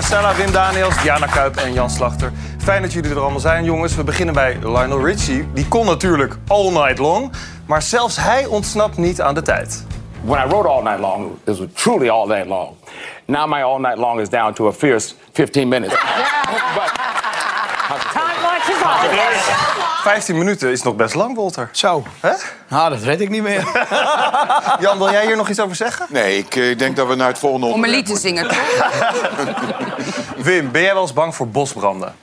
Marcella, Wim Daniels, Diana Kuip en Jan Slachter. Fijn dat jullie er allemaal zijn, jongens. We beginnen bij Lionel Richie. Die kon natuurlijk all night long. Maar zelfs hij ontsnapt niet aan de tijd. When I wrote All Night Long, it was truly all night long. Now my all night long is down to a fierce 15 minutes. but, Time marches on. 15 minuten is nog best lang, Walter. Zo. Hè? Nou, dat weet ik niet meer. Jan, wil jij hier nog iets over zeggen? Nee, ik eh, denk dat we naar het volgende Om een onderwerp lied te zingen, toch? Wim, ben jij wel eens bang voor bosbranden?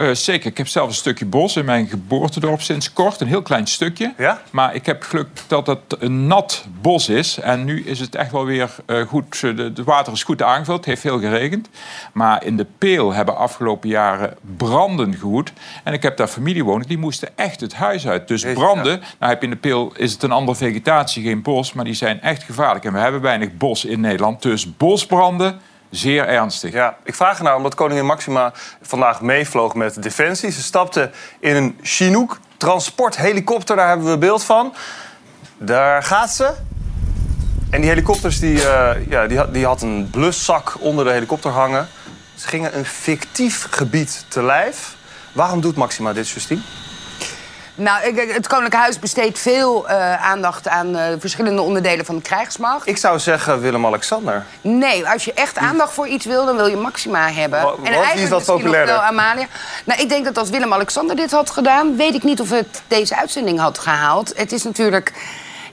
Eh, zeker, ik heb zelf een stukje bos in mijn geboortedorp sinds kort. Een heel klein stukje. Ja? Maar ik heb geluk dat het een nat bos is. En nu is het echt wel weer eh, goed. Het de, de water is goed aangevuld. Het heeft veel geregend. Maar in de Peel hebben afgelopen jaren branden gewoed. En ik heb daar familie wonen. Die moesten echt het huis uit. Dus branden. Nou heb je in de Peel is het een andere vegetatie, geen bos. Maar die zijn echt gevaarlijk. En we hebben weinig bos in Nederland. Dus bosbranden, zeer ernstig. Ja, ik vraag ernaar omdat koningin Maxima vandaag meevloog met Defensie. Ze stapte in een Chinook transporthelikopter, daar hebben we beeld van. Daar gaat ze. En die helikopters die, eh, ja, die, die had een bluszak onder de helikopter hangen. Ze gingen een fictief gebied te lijf. Waarom doet Maxima dit, Justine? Nou, ik- het Koninklijk Huis besteedt veel eh, aandacht aan eh, verschillende onderdelen van de krijgsmacht. Ik zou zeggen Willem-Alexander. Nee, als je echt aandacht voor iets wil, dan wil je Maxima hebben. Wa- wat is dat misschien nog populairder? wel Amalia. Nou, ik denk dat als Willem-Alexander dit had gedaan... weet ik niet of het deze uitzending had gehaald. Het is natuurlijk...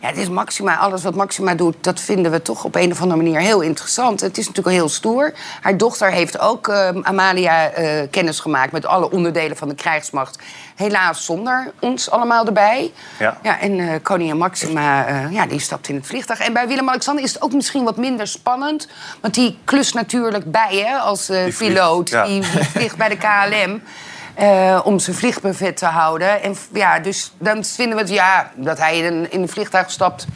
Ja, het is Maxima. Alles wat Maxima doet, dat vinden we toch op een of andere manier heel interessant. Het is natuurlijk heel stoer. Haar dochter heeft ook eh, Amalia eh, kennis gemaakt met alle onderdelen van de krijgsmacht. Helaas zonder ons allemaal erbij. Ja. Ja, en eh, koningin Maxima, eh, ja, die stapt in het vliegtuig. En bij Willem-Alexander is het ook misschien wat minder spannend. Want die klust natuurlijk bij, hè, als eh, Die vliegt, piloot. ja. Die, die vliegt bij de KLM. eh, om zijn vliegbuffet te houden. En ja, dus dan vinden we het, ja, dat hij in in een vliegtuig stapt...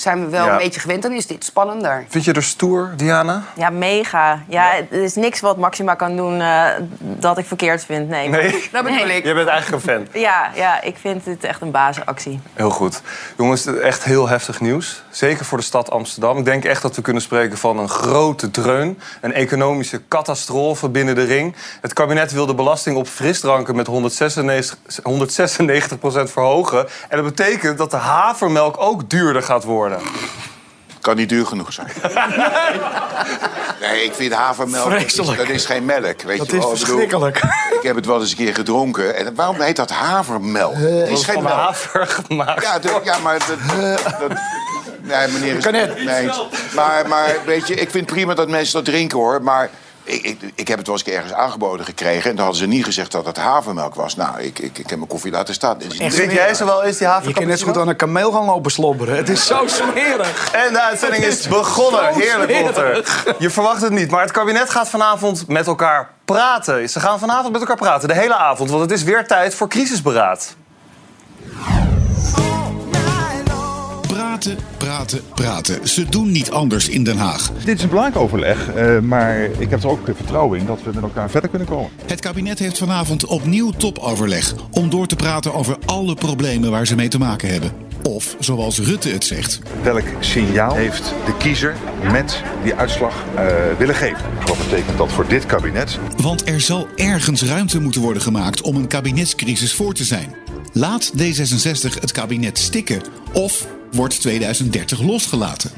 zijn we wel Ja. een beetje gewend. Dan is dit spannender. Vind je er stoer, Diana? Ja, mega. Ja, er is niks wat Maxima kan doen eh, dat ik verkeerd vind. Nee. Nee? Dat bedoel Nee. ik. Jij bent eigenlijk een fan. Ja, ja, ik vind het echt een bazenactie. Heel goed. Jongens, echt heel heftig nieuws. Zeker voor de stad Amsterdam. Ik denk echt dat we kunnen spreken van een grote dreun. Een economische catastrofe binnen de ring. Het kabinet wil de belasting op frisdranken met 196, 196 verhogen. En dat betekent dat de havermelk ook duurder gaat worden. Kan niet duur genoeg zijn. Nee, ik vind havermelk, dat is, dat is geen melk. Weet Dat je is wel. Ik bedoel, verschrikkelijk. Ik heb het wel eens een keer gedronken. En waarom heet dat havermelk? Het is geen melk. haver gemaakt. Ja, ja maar dat... dat nee, meneer is Kan net. het eens. Maar, maar weet je, ik vind prima dat mensen dat drinken, hoor. Maar ik, ik, ik heb het wel eens ergens aangeboden gekregen... en dan hadden ze niet gezegd dat het havermelk was. Nou, ik, ik, ik heb mijn koffie laten staan. Is Drink jij zo wel eens die haver Je kan net zo goed aan een kameel gaan lopen slobberen. Het is zo smerig. En de uitzending is begonnen. Zo Heerlijk. Walter. Je verwacht het niet, maar het kabinet gaat vanavond met elkaar praten. Ze gaan vanavond met elkaar praten, de hele avond. Want het is weer tijd voor crisisberaad. Praten, praten, praten. Ze doen niet anders in Den Haag. Dit is een belangrijk overleg, eh, maar ik heb er ook vertrouwen in dat we met elkaar verder kunnen komen. Het kabinet heeft vanavond opnieuw topoverleg om door te praten over alle problemen waar ze mee te maken hebben. Of, zoals Rutte het zegt, Welk signaal heeft de kiezer met die uitslag eh, willen geven? Wat betekent dat voor dit kabinet? want er zal ergens ruimte moeten worden gemaakt om een kabinetscrisis voor te zijn. Laat D66 het kabinet stikken of wordt 2030 losgelaten.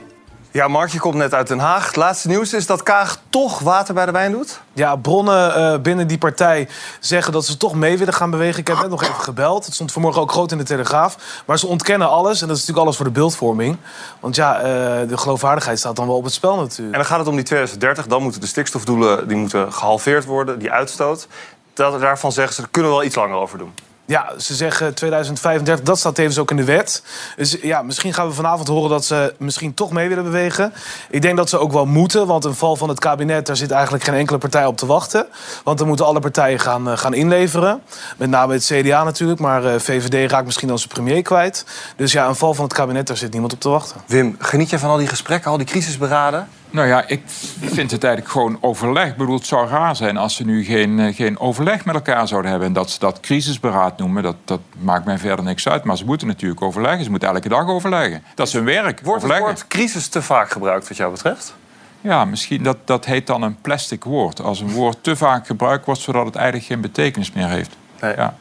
Ja, Mark, je komt net uit Den Haag. Het laatste nieuws is dat Kaag toch water bij de wijn doet. Ja, bronnen eh, binnen die partij zeggen dat ze toch mee willen gaan bewegen. Ik heb net nog even gebeld. Het stond vanmorgen ook groot in de Telegraaf. Maar ze ontkennen alles. En dat is natuurlijk alles voor de beeldvorming. Want ja, eh, de geloofwaardigheid staat dan wel op het spel natuurlijk. En dan gaat het om die 2030. Dan moeten de stikstofdoelen die moeten gehalveerd worden, die uitstoot. Dat, daarvan zeggen ze, daar kunnen we wel iets langer over doen. Ja, ze zeggen 2035, dat staat tevens ook in de wet. Dus ja, misschien gaan we vanavond horen dat ze misschien toch mee willen bewegen. Ik denk dat ze ook wel moeten, want een val van het kabinet... daar zit eigenlijk geen enkele partij op te wachten. Want dan moeten alle partijen gaan, eh, gaan inleveren. Met name het CDA natuurlijk, maar eh, VVD raakt misschien dan zijn premier kwijt. Dus ja, een val van het kabinet, daar zit niemand op te wachten. Wim, geniet je van al die gesprekken, al die crisisberaden? Nou ja, ik vind het eigenlijk gewoon overleg. Ik bedoel, het zou raar zijn als ze nu geen, eh, geen overleg met elkaar zouden hebben. En dat ze dat crisisberaad noemen, dat, dat maakt mij verder niks uit. Maar ze moeten natuurlijk overleggen. Ze moeten elke dag overleggen. Dat is hun werk, Wordt het woord crisis te vaak gebruikt wat jou betreft? Ja, misschien dat, dat heet dan een plastic woord. Als een woord te vaak gebruikt wordt, zodat het eigenlijk geen betekenis meer heeft. Nee. Ja.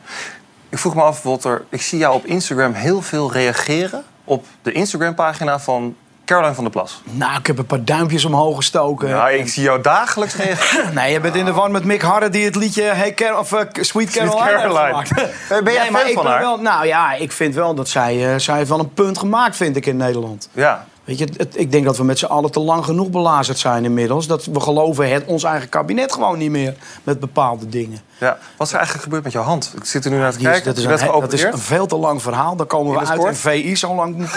Ik vroeg me af, Walter, ik zie jou op Instagram heel veel reageren op de Instagram-pagina van Caroline van der Plas. Nou, ik heb een paar duimpjes omhoog gestoken. Ja, ik zie jou dagelijks reageren. Nee, je bent in de war met Mick Harder die het liedje hey Car of, eh, Sweet Caroline, heeft Caroline. gemaakt. Ben jij Nee, maar fan ik van ben haar? Wel, nou ja, ik vind wel dat zij, eh, zij heeft wel een punt gemaakt, vind ik, in Nederland. Ja. Weet je, het- ik denk dat we met z'n allen te lang genoeg belazerd zijn inmiddels. Dat we geloven het, ons eigen kabinet gewoon niet meer met bepaalde dingen. ja. Wat is er eigenlijk gebeurd met jouw hand? Ik zit er nu naar te is- kijken. dat, is een, dat is een veel te lang verhaal. Daar komen we uit kort? in VI zo lang. moet-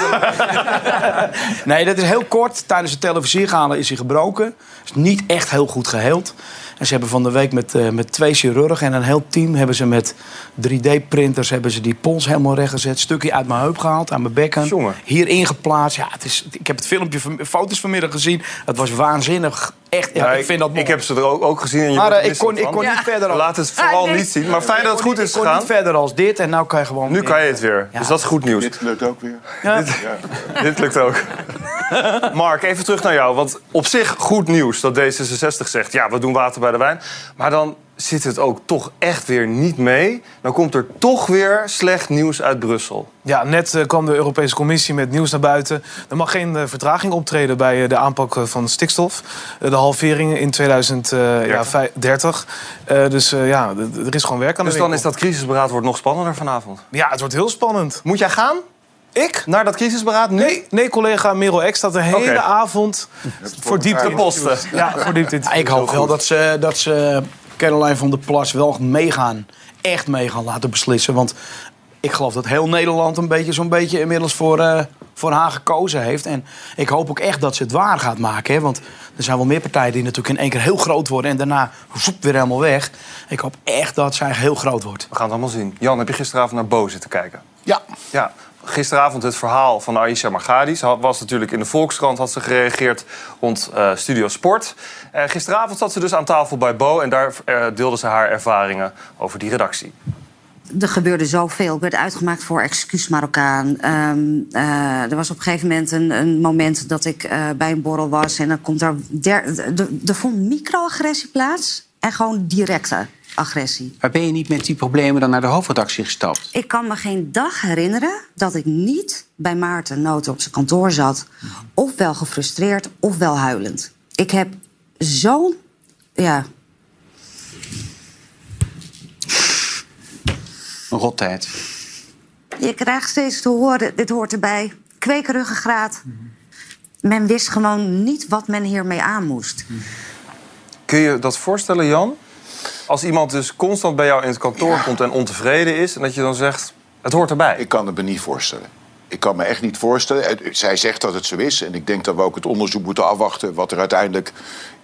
nee, dat is heel kort. Tijdens het televisiegalen is hij gebroken. Is niet echt heel goed geheeld. En ze hebben van de week met, eh, met twee chirurgen en een heel team... hebben ze met 3D-printers hebben ze die pols helemaal rechtgezet. Stukje uit mijn heup gehaald, aan mijn bekken. Jongen. Hier ingeplaatst. Ja, het is, ik heb het filmpje, van- foto's vanmiddag gezien. Het was waanzinnig. Echt, ja, Ja, ik vind dat mooi. ik heb ze er ook, ook gezien. En je Maar eh, ik kon, ik kon niet verder als... Laat het vooral Ah, nee. niet zien. Maar fijn dat het goed is Ik kon gegaan. niet verder als dit en nu kan je gewoon... Nu kan je het weer. Ja. Dus dat is goed nieuws. Dit lukt ook weer. Ja. Dit lukt ook. Mark, even terug naar jou. Want op zich goed nieuws dat D66 zegt... ja, we doen water bij de wijn. Maar dan zit het ook toch echt weer niet mee. Dan komt er toch weer slecht nieuws uit Brussel. Ja, net eh, kwam de Europese Commissie met nieuws naar buiten. Er mag geen eh, vertraging optreden bij eh, de aanpak van stikstof. De halvering in 2030. Eh, dus eh, ja, er is gewoon werk aan Dus de dan winkel. is dat crisisberaad wordt nog spannender vanavond. Ja, het wordt heel spannend. Moet jij gaan Ik? naar dat crisisberaad nu? Nee, nee collega Merel Eck staat de hele avond voor diepte De posten. Ja, voor diepte. Ja, ik hoop wel dat ze, dat ze Caroline van der Plas wel meegaan. Echt meegaan laten beslissen. Want ik geloof dat heel Nederland een beetje, zo'n beetje inmiddels voor, eh, voor haar gekozen heeft. En ik hoop ook echt dat ze het waar gaat maken. Hè? Want er zijn wel meer partijen die natuurlijk in één keer heel groot worden. En daarna zoep, weer helemaal weg. Ik hoop echt dat zij heel groot wordt. We gaan het allemaal zien. Jan, heb je gisteravond naar Bo zitten kijken? Ja. Ja, gisteravond het verhaal van Aisha Margadi. Ze was natuurlijk in de Volkskrant, had ze gereageerd rond eh, Studio Sport. Eh, gisteravond zat ze dus aan tafel bij Bo en daar eh, deelde ze haar ervaringen over die redactie. Er gebeurde zoveel. Ik werd uitgemaakt voor excuus Marokkaan. Ehm, eh, er was op een gegeven moment een, een moment dat ik bij een borrel was... en dan komt er... Er vond microagressie plaats en gewoon directe agressie. Maar ben je niet met die problemen dan naar de hoofdredactie gestapt? Ik kan me geen dag herinneren dat ik niet bij Maarten Noten op zijn kantoor zat... ofwel gefrustreerd ofwel huilend. Ik heb zo'n... Ja, Een rottijd. Je krijgt steeds te horen, dit hoort erbij. Kwekeruggengraat. Men wist gewoon niet wat men hiermee aan moest. Kun je dat voorstellen, Jan? Als iemand dus constant bij jou in het kantoor komt en ontevreden is... en dat je dan zegt, het hoort erbij. Ik kan het me niet voorstellen. Ik kan me echt niet voorstellen. Zij zegt dat het zo is. En ik denk dat we ook het onderzoek moeten afwachten... wat er uiteindelijk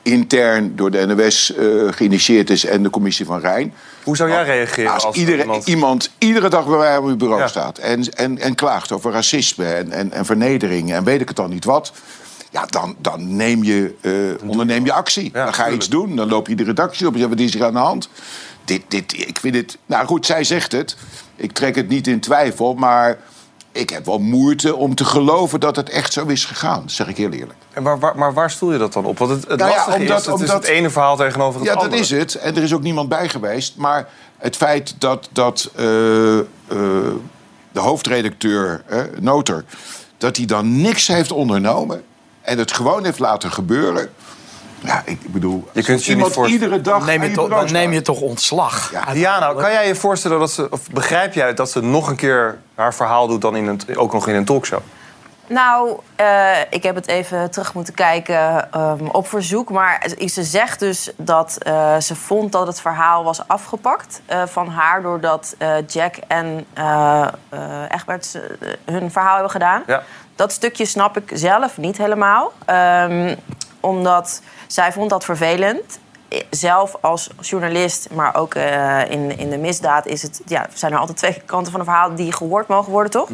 intern door de NOS eh, geïnitieerd is... en de commissie van Rijn. Hoe zou jij reageren Als, als, iedere, iemand... iemand... iedere dag bij mij op uw bureau Ja. staat... En, en, en klaagt over racisme en, en, en vernedering... en weet ik het dan niet wat... Ja, dan, dan neem je, eh, onderneem je actie. dan ga je iets doen. Dan loop je de redactie op en zeg wat is er aan de hand? Dit, dit, ik vind het... Nou goed, zij zegt het. Ik trek het niet in twijfel, maar... Ik heb wel moeite om te geloven dat het echt zo is gegaan. Zeg ik heel eerlijk. En waar, waar- maar waar stoel je dat dan op? Want het, het Nou ja, lastige omdat- is, het is omdat- het ene verhaal tegenover het Ja, andere. dat is het. En er is ook niemand bij geweest. Maar het feit dat, dat eh, eh, de hoofdredacteur, eh, Noter... dat hij dan niks heeft ondernomen... en het gewoon heeft laten gebeuren... Ja, ik bedoel, Je kunt als je niet iemand voorstellen. iedere dag Neem je je toch, dan neem je toch ontslag. Ja. Diana, kan jij je voorstellen dat ze... of begrijp jij dat ze nog een keer haar verhaal doet... dan in een, ook nog in een talkshow? Nou, eh, ik heb het even terug moeten kijken ehm, op verzoek. Maar ze zegt dus dat eh, ze vond dat het verhaal was afgepakt eh, van haar... doordat eh, Jack en eh eh Egbert hun verhaal hebben gedaan. Ja. Dat stukje snap ik zelf niet helemaal. Ehm, omdat zij vond dat vervelend. I- Zelf als journalist, maar ook eh, in, in de misdaad... Is het, ja, zijn er altijd twee kanten van een verhaal die gehoord mogen worden, toch?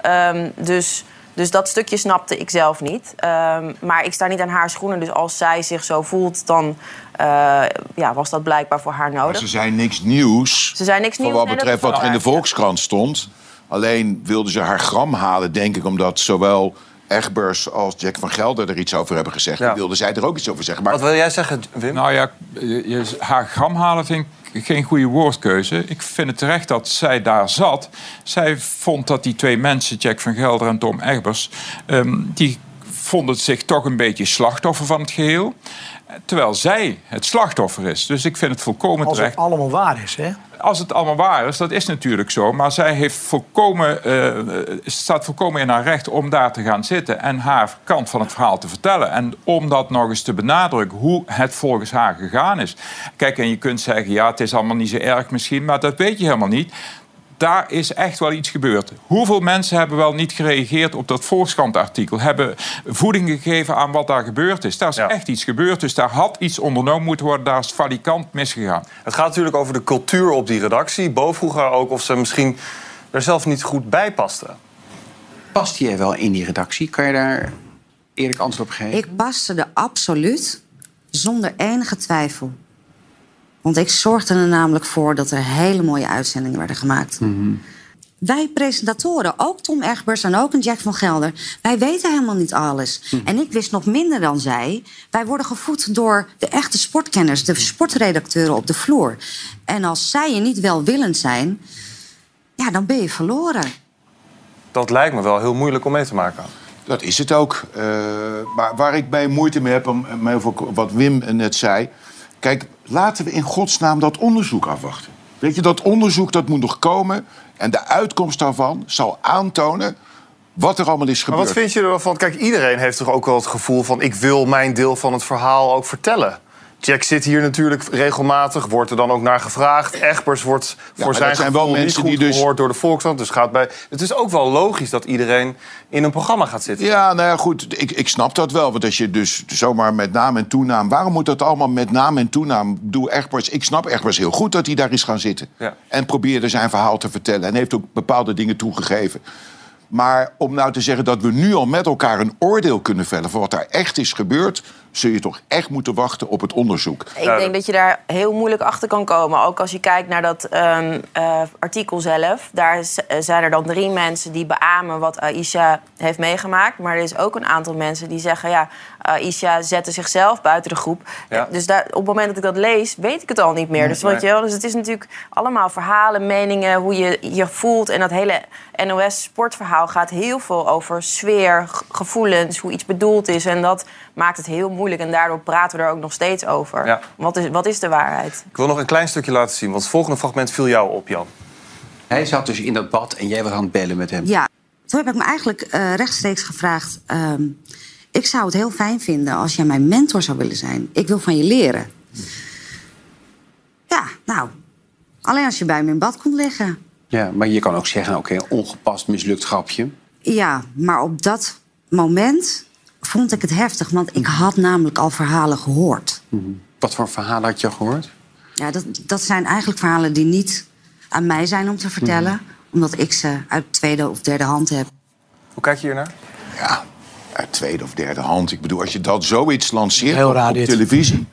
Ehm, dus, dus dat stukje snapte ik zelf niet. Ehm, maar ik sta niet aan haar schoenen. Dus als zij zich zo voelt, dan eh, ja, was dat blijkbaar voor haar Maar nodig. ze zijn niks nieuws. Ze zijn niks Voor nieuws. wat Nee, dat betreft wat er in de Volkskrant stond. Alleen wilden ze haar gram halen, denk ik, omdat zowel Egbers als Jack van Gelder er iets over hebben gezegd... Ja. dan wilden zij er ook iets over zeggen. Maar Wat wil jij zeggen, Wim? Nou ja, je, je- haar gram halen vind ik geen goede woordkeuze. Ik vind het terecht dat zij daar zat. Zij vond dat die twee mensen, Jack van Gelder en Tom Egbers... ehm, die vonden zich toch een beetje slachtoffer van het geheel. Terwijl zij het slachtoffer is. Dus ik vind het volkomen Als terecht. het allemaal waar is, hè? Als het allemaal waar is, dat is natuurlijk zo. Maar zij heeft volkomen, eh, staat volkomen in haar recht om daar te gaan zitten en haar kant van het verhaal te vertellen. En om dat nog eens te benadrukken, hoe het volgens haar gegaan is. Kijk, en je kunt zeggen, ja, het is allemaal niet zo erg misschien, maar dat weet je helemaal niet. Daar is echt wel iets gebeurd. Hoeveel mensen hebben wel niet gereageerd op dat Volkskrant-artikel? Hebben voeding gegeven aan wat daar gebeurd is? Daar is echt iets gebeurd, dus daar had iets ondernomen moeten worden. Daar is valikant misgegaan. Het gaat natuurlijk over de cultuur op die redactie. Bo vroeg haar ook of ze misschien er zelf niet goed bij paste. Past jij wel in die redactie? Kan je daar eerlijk antwoord op geven? Ik paste er absoluut zonder enige twijfel. Want ik zorgde er namelijk voor dat er hele mooie uitzendingen werden gemaakt. Wij presentatoren, ook Tom Egbers en ook een Jack van Gelder... wij weten helemaal niet alles. En ik wist nog minder dan zij. Wij worden gevoed door de echte sportkenners... de sportredacteuren op de vloer. En als zij je niet welwillend zijn... ja, dan ben je verloren. Dat lijkt me wel heel moeilijk om mee te maken. Dat is het ook. Eh, maar waar ik bij moeite mee heb, om, wat Wim net zei... Kijk, laten we in godsnaam dat onderzoek afwachten. Weet je, dat onderzoek dat moet nog komen... en de uitkomst daarvan zal aantonen wat er allemaal is Maar gebeurd. wat vind je ervan? Kijk, iedereen heeft toch ook wel het gevoel van... ik wil mijn deel van het verhaal ook vertellen. Jack zit hier natuurlijk regelmatig, wordt er dan ook naar gevraagd. Egbers wordt voor zijn wel gevoel mensen niet goed die dus- gehoord door de Volkskrant. Dus gaat bij... Het is ook wel logisch dat iedereen in een programma gaat zitten. Ja, nou ja, goed, ik, ik snap dat wel. Want als je dus zomaar met naam en toenaam... waarom moet dat allemaal met naam en toenaam? Doe Egbers, ik snap Egbers heel goed dat hij daar is gaan zitten. Ja. En probeerde zijn verhaal te vertellen. En heeft ook bepaalde dingen toegegeven. Maar om nou te zeggen dat we nu al met elkaar een oordeel kunnen vellen... voor wat daar echt is gebeurd... zul je toch echt moeten wachten op het onderzoek. Ik denk dat je daar heel moeilijk achter kan komen. Ook als je kijkt naar dat ehm, eh, artikel zelf. Daar z- eh, zijn er dan drie mensen die beamen wat Aisha heeft meegemaakt. Maar er is ook een aantal mensen die zeggen... ja, Aisha zette zichzelf buiten de groep. Ja. Dus daar, op het moment dat ik dat lees, weet ik het al niet meer. Dus, weet Nee. je wel, dus het is natuurlijk allemaal verhalen, meningen... hoe je je voelt. En dat hele NOS-sportverhaal gaat heel veel over sfeer, gevoelens... hoe iets bedoeld is. En dat maakt het heel moeilijk. En daardoor praten we er ook nog steeds over. Ja. Wat, is, wat is de waarheid? Ik wil nog een klein stukje laten zien, want het volgende fragment viel jou op, Jan. Hij zat dus in dat bad en jij was aan het bellen met hem. Ja, toen heb ik me eigenlijk eh, rechtstreeks gevraagd... ehm, ik zou het heel fijn vinden als jij mijn mentor zou willen zijn. Ik wil van je leren. Ja, nou, alleen als je bij me in bad komt liggen. Ja, maar je kan ook zeggen, oké, ongepast mislukt grapje. Ja, maar op dat moment vond ik het heftig. Want ik had namelijk al verhalen gehoord. Wat voor verhaal had je gehoord? Ja, dat, dat zijn eigenlijk verhalen die niet aan mij zijn om te vertellen. Omdat ik ze uit tweede of derde hand heb. Hoe kijk je hiernaar? Ja, uit tweede of derde hand. Ik bedoel, als je dat zoiets lanceert Heel op, raar op dit. televisie...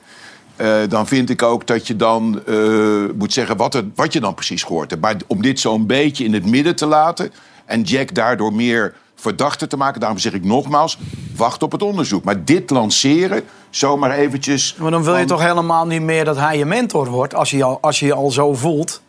eh, dan vind ik ook dat je dan eh, moet zeggen wat, er, wat je dan precies gehoord hebt. Maar om dit zo'n beetje in het midden te laten... en Jack daardoor meer verdachte te maken... daarom zeg ik nogmaals, wacht op het onderzoek. Maar dit lanceren, zomaar eventjes... Maar dan wil je van- toch helemaal niet meer dat hij je mentor wordt... als je al, als je je al zo voelt.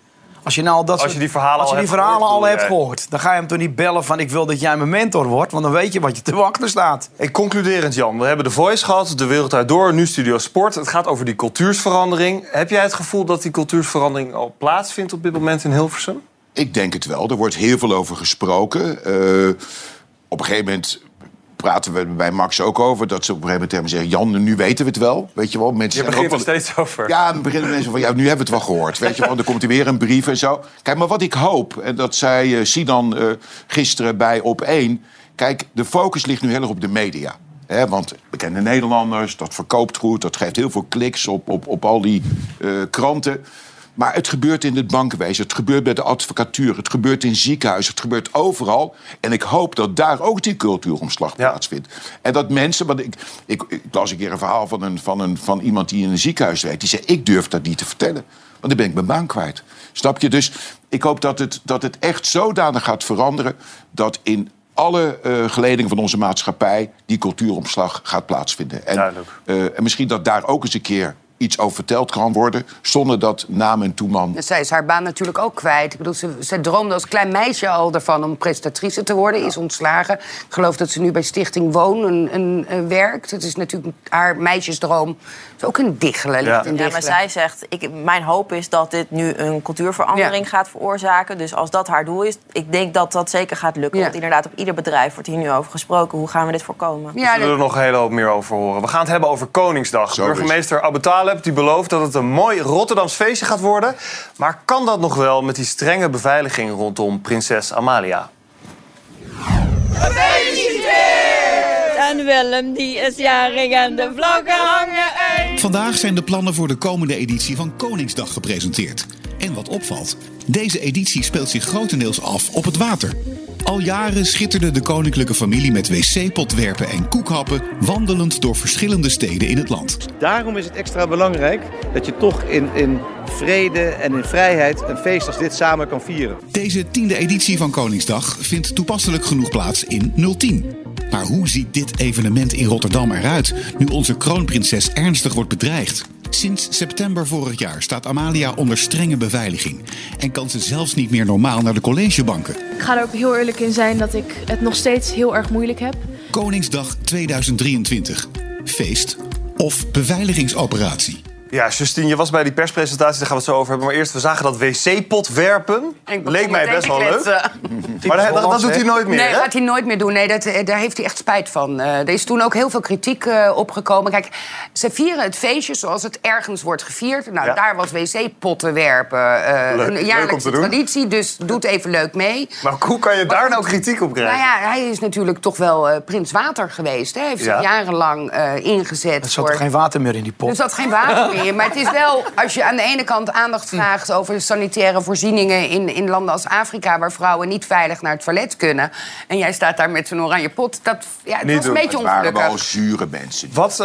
Als je, nou al dat Als je die verhalen als je al die hebt verhalen gehoord, al hebt gehoord... dan ga je hem toch niet bellen van... ik wil dat jij mijn mentor wordt... want dan weet je wat je te wachten staat. Ik concluderend, Jan. We hebben de Voice gehad, de wereld uit door, nu Studio Sport. Het gaat over die cultuursverandering. Heb jij het gevoel dat die cultuursverandering al plaatsvindt op dit moment in Hilversum? Ik denk het wel. Er wordt heel veel over gesproken. Eh, op een gegeven moment praten we bij Max ook over... dat ze op een gegeven moment tegen me zeggen... Jan, nu weten we het wel. Weet je wel, mensen Je begint er ook wel- steeds over. Ja, dan beginnen mensen van, ja, nu hebben we het wel gehoord. Weet je wel, dan komt er weer een brief en zo. Kijk, maar wat ik hoop, en dat zei Sinan eh, gisteren bij Op1... Kijk, de focus ligt nu heel erg op de media. Hè, want bekende Nederlanders, dat verkoopt goed... dat geeft heel veel kliks op, op, op al die eh, kranten... Maar het gebeurt in het bankenwezen, het gebeurt bij de advocatuur... het gebeurt in ziekenhuizen, het gebeurt overal. En ik hoop dat daar ook die cultuuromslag plaatsvindt. En dat mensen... Want ik, ik, ik las een keer een verhaal van, een, van, een, van iemand die in een ziekenhuis werkt... die zei, ik durf dat niet te vertellen. Want dan ben ik mijn baan kwijt. Snap je? Dus ik hoop dat het, dat het echt zodanig gaat veranderen... dat in alle eh, geledingen van onze maatschappij die cultuuromslag gaat plaatsvinden. En, eh, en misschien dat daar ook eens een keer iets over verteld kan worden... zonder dat naam en toeman... Zij is haar baan natuurlijk ook kwijt. Ik bedoel, ze, ze droomde als klein meisje al ervan om presentatrice te worden. Is ontslagen. Ik geloof dat ze nu bij Stichting Woon een, een, een werkt. Het is natuurlijk haar meisjesdroom. Het is ook een diggelen. ligt in Ja, maar zij zegt, ik, mijn hoop is dat dit nu een cultuurverandering gaat veroorzaken. Dus als dat haar doel is, ik denk dat dat zeker gaat lukken. Want inderdaad, op ieder bedrijf wordt hier nu over gesproken. Hoe gaan we dit voorkomen? We zullen er nog een hele hoop meer over horen. We gaan het hebben over Koningsdag. Zo. Burgemeester Abu Taleb die belooft dat het een mooi Rotterdams feestje gaat worden. Maar kan dat nog wel met die strenge beveiliging rondom prinses Amalia? En Willem die is jarig en de vlaggen hangen uit. Vandaag zijn de plannen voor de komende editie van Koningsdag gepresenteerd. En wat opvalt, deze editie speelt zich grotendeels af op het water. Al jaren schitterde de koninklijke familie met wc-potwerpen en koekhappen... wandelend door verschillende steden in het land. Daarom is het extra belangrijk dat je toch in, in vrede en in vrijheid een feest als dit samen kan vieren. Deze tiende editie van Koningsdag vindt toepasselijk genoeg plaats in 010. Maar hoe ziet dit evenement in Rotterdam eruit nu onze kroonprinses ernstig wordt bedreigd? Sinds september vorig jaar staat Amalia onder strenge beveiliging en kan ze zelfs niet meer normaal naar de collegebanken. Ik ga er ook heel eerlijk in zijn dat ik het nog steeds heel erg moeilijk heb. Koningsdag 2023. Feest of beveiligingsoperatie. Ja, Justine, je was bij die perspresentatie, daar gaan we het zo over hebben. Maar eerst, we zagen dat wc-pot werpen. Leek mij best wel leuk. Maar dat, dat, dat doet hij nooit meer, Nee, hè? dat gaat hij nooit meer doen. Nee, dat, eh, daar heeft hij echt spijt van. Eh, er is toen ook heel veel kritiek eh, opgekomen. Kijk, ze vieren het feestje zoals het ergens wordt gevierd. Nou, Ja. daar was wc-potten werpen. eh, Leuk. Leuk om een te jaarlijkse doen. traditie, dus doet even leuk mee. Maar hoe kan je daar nou kritiek op krijgen? Nou ja, hij is natuurlijk toch wel eh, prins water geweest. Hè? Hij heeft Ja. zich jarenlang eh, ingezet. Er zat voor... er geen water meer in die pot. Er zat geen water meer Maar het is wel, als je aan de ene kant aandacht vraagt over sanitaire voorzieningen in, in landen als Afrika, waar vrouwen niet veilig naar het toilet kunnen. En jij staat daar met zo'n oranje pot. Dat, ja, het was een beetje Het waren wel ongelukkig. zure mensen. Wat,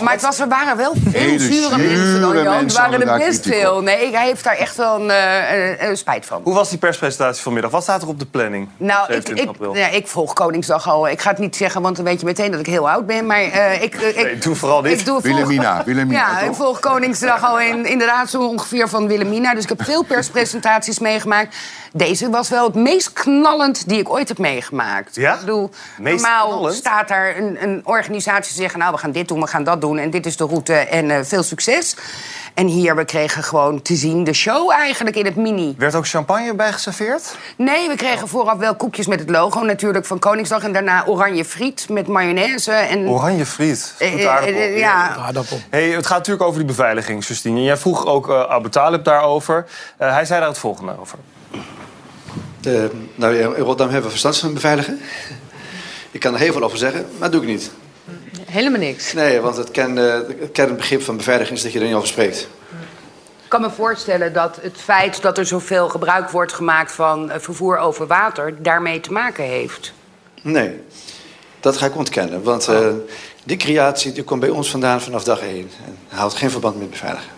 Maar het was, er waren wel veel zure zure mensen dan Jan. Waren er best veel. Nee, hij heeft daar echt wel een, eh, eh, eh, spijt van. Hoe was die perspresentatie vanmiddag? Wat staat er op de planning? Nou, ik, 27 ik, april. ja, ik volg Koningsdag al. Ik ga het niet zeggen, want dan weet je meteen dat ik heel oud ben. Maar eh, ik, eh, ik, Nee, doe vooral dit. Ik doe, volg- Wilhelmina, Wilhelmina, Ja, toch? ik volg Koningsdag al in, inderdaad zo ongeveer van Wilhelmina. Dus ik heb veel perspresentaties meegemaakt. Deze was wel het meest knallend die ik ooit heb meegemaakt. Ja? Ik bedoel, Meest normaal knallend? staat daar een, een organisatie te zeggen... nou, we gaan dit doen, we gaan dat doen en dit is de route en eh, veel succes. En hier, we kregen gewoon te zien de show eigenlijk in het mini. Werd ook champagne bij geserveerd? Nee, we kregen vooraf wel koekjes met het logo natuurlijk van Koningsdag... en daarna oranje friet met mayonaise en... Oranje friet. Eh, Goed eh, aardappel. ja. Hey, het gaat natuurlijk over die beveiliging, Justine. Jij vroeg ook eh Abu Talib daarover. Eh, hij zei daar het volgende over. De, nou, in Rotterdam hebben we verstand van beveiligen. Ik kan er heel veel over zeggen, maar dat doe ik niet. Helemaal niks. Nee, want het, ken, eh, het kernbegrip van beveiliging is dat je er niet over spreekt. Ik kan me voorstellen dat het feit dat er zoveel gebruik wordt gemaakt van eh, vervoer over water daarmee te maken heeft. Nee, dat ga ik ontkennen. Want eh, die creatie die komt bij ons vandaan vanaf dag één. En houdt geen verband met beveiligen.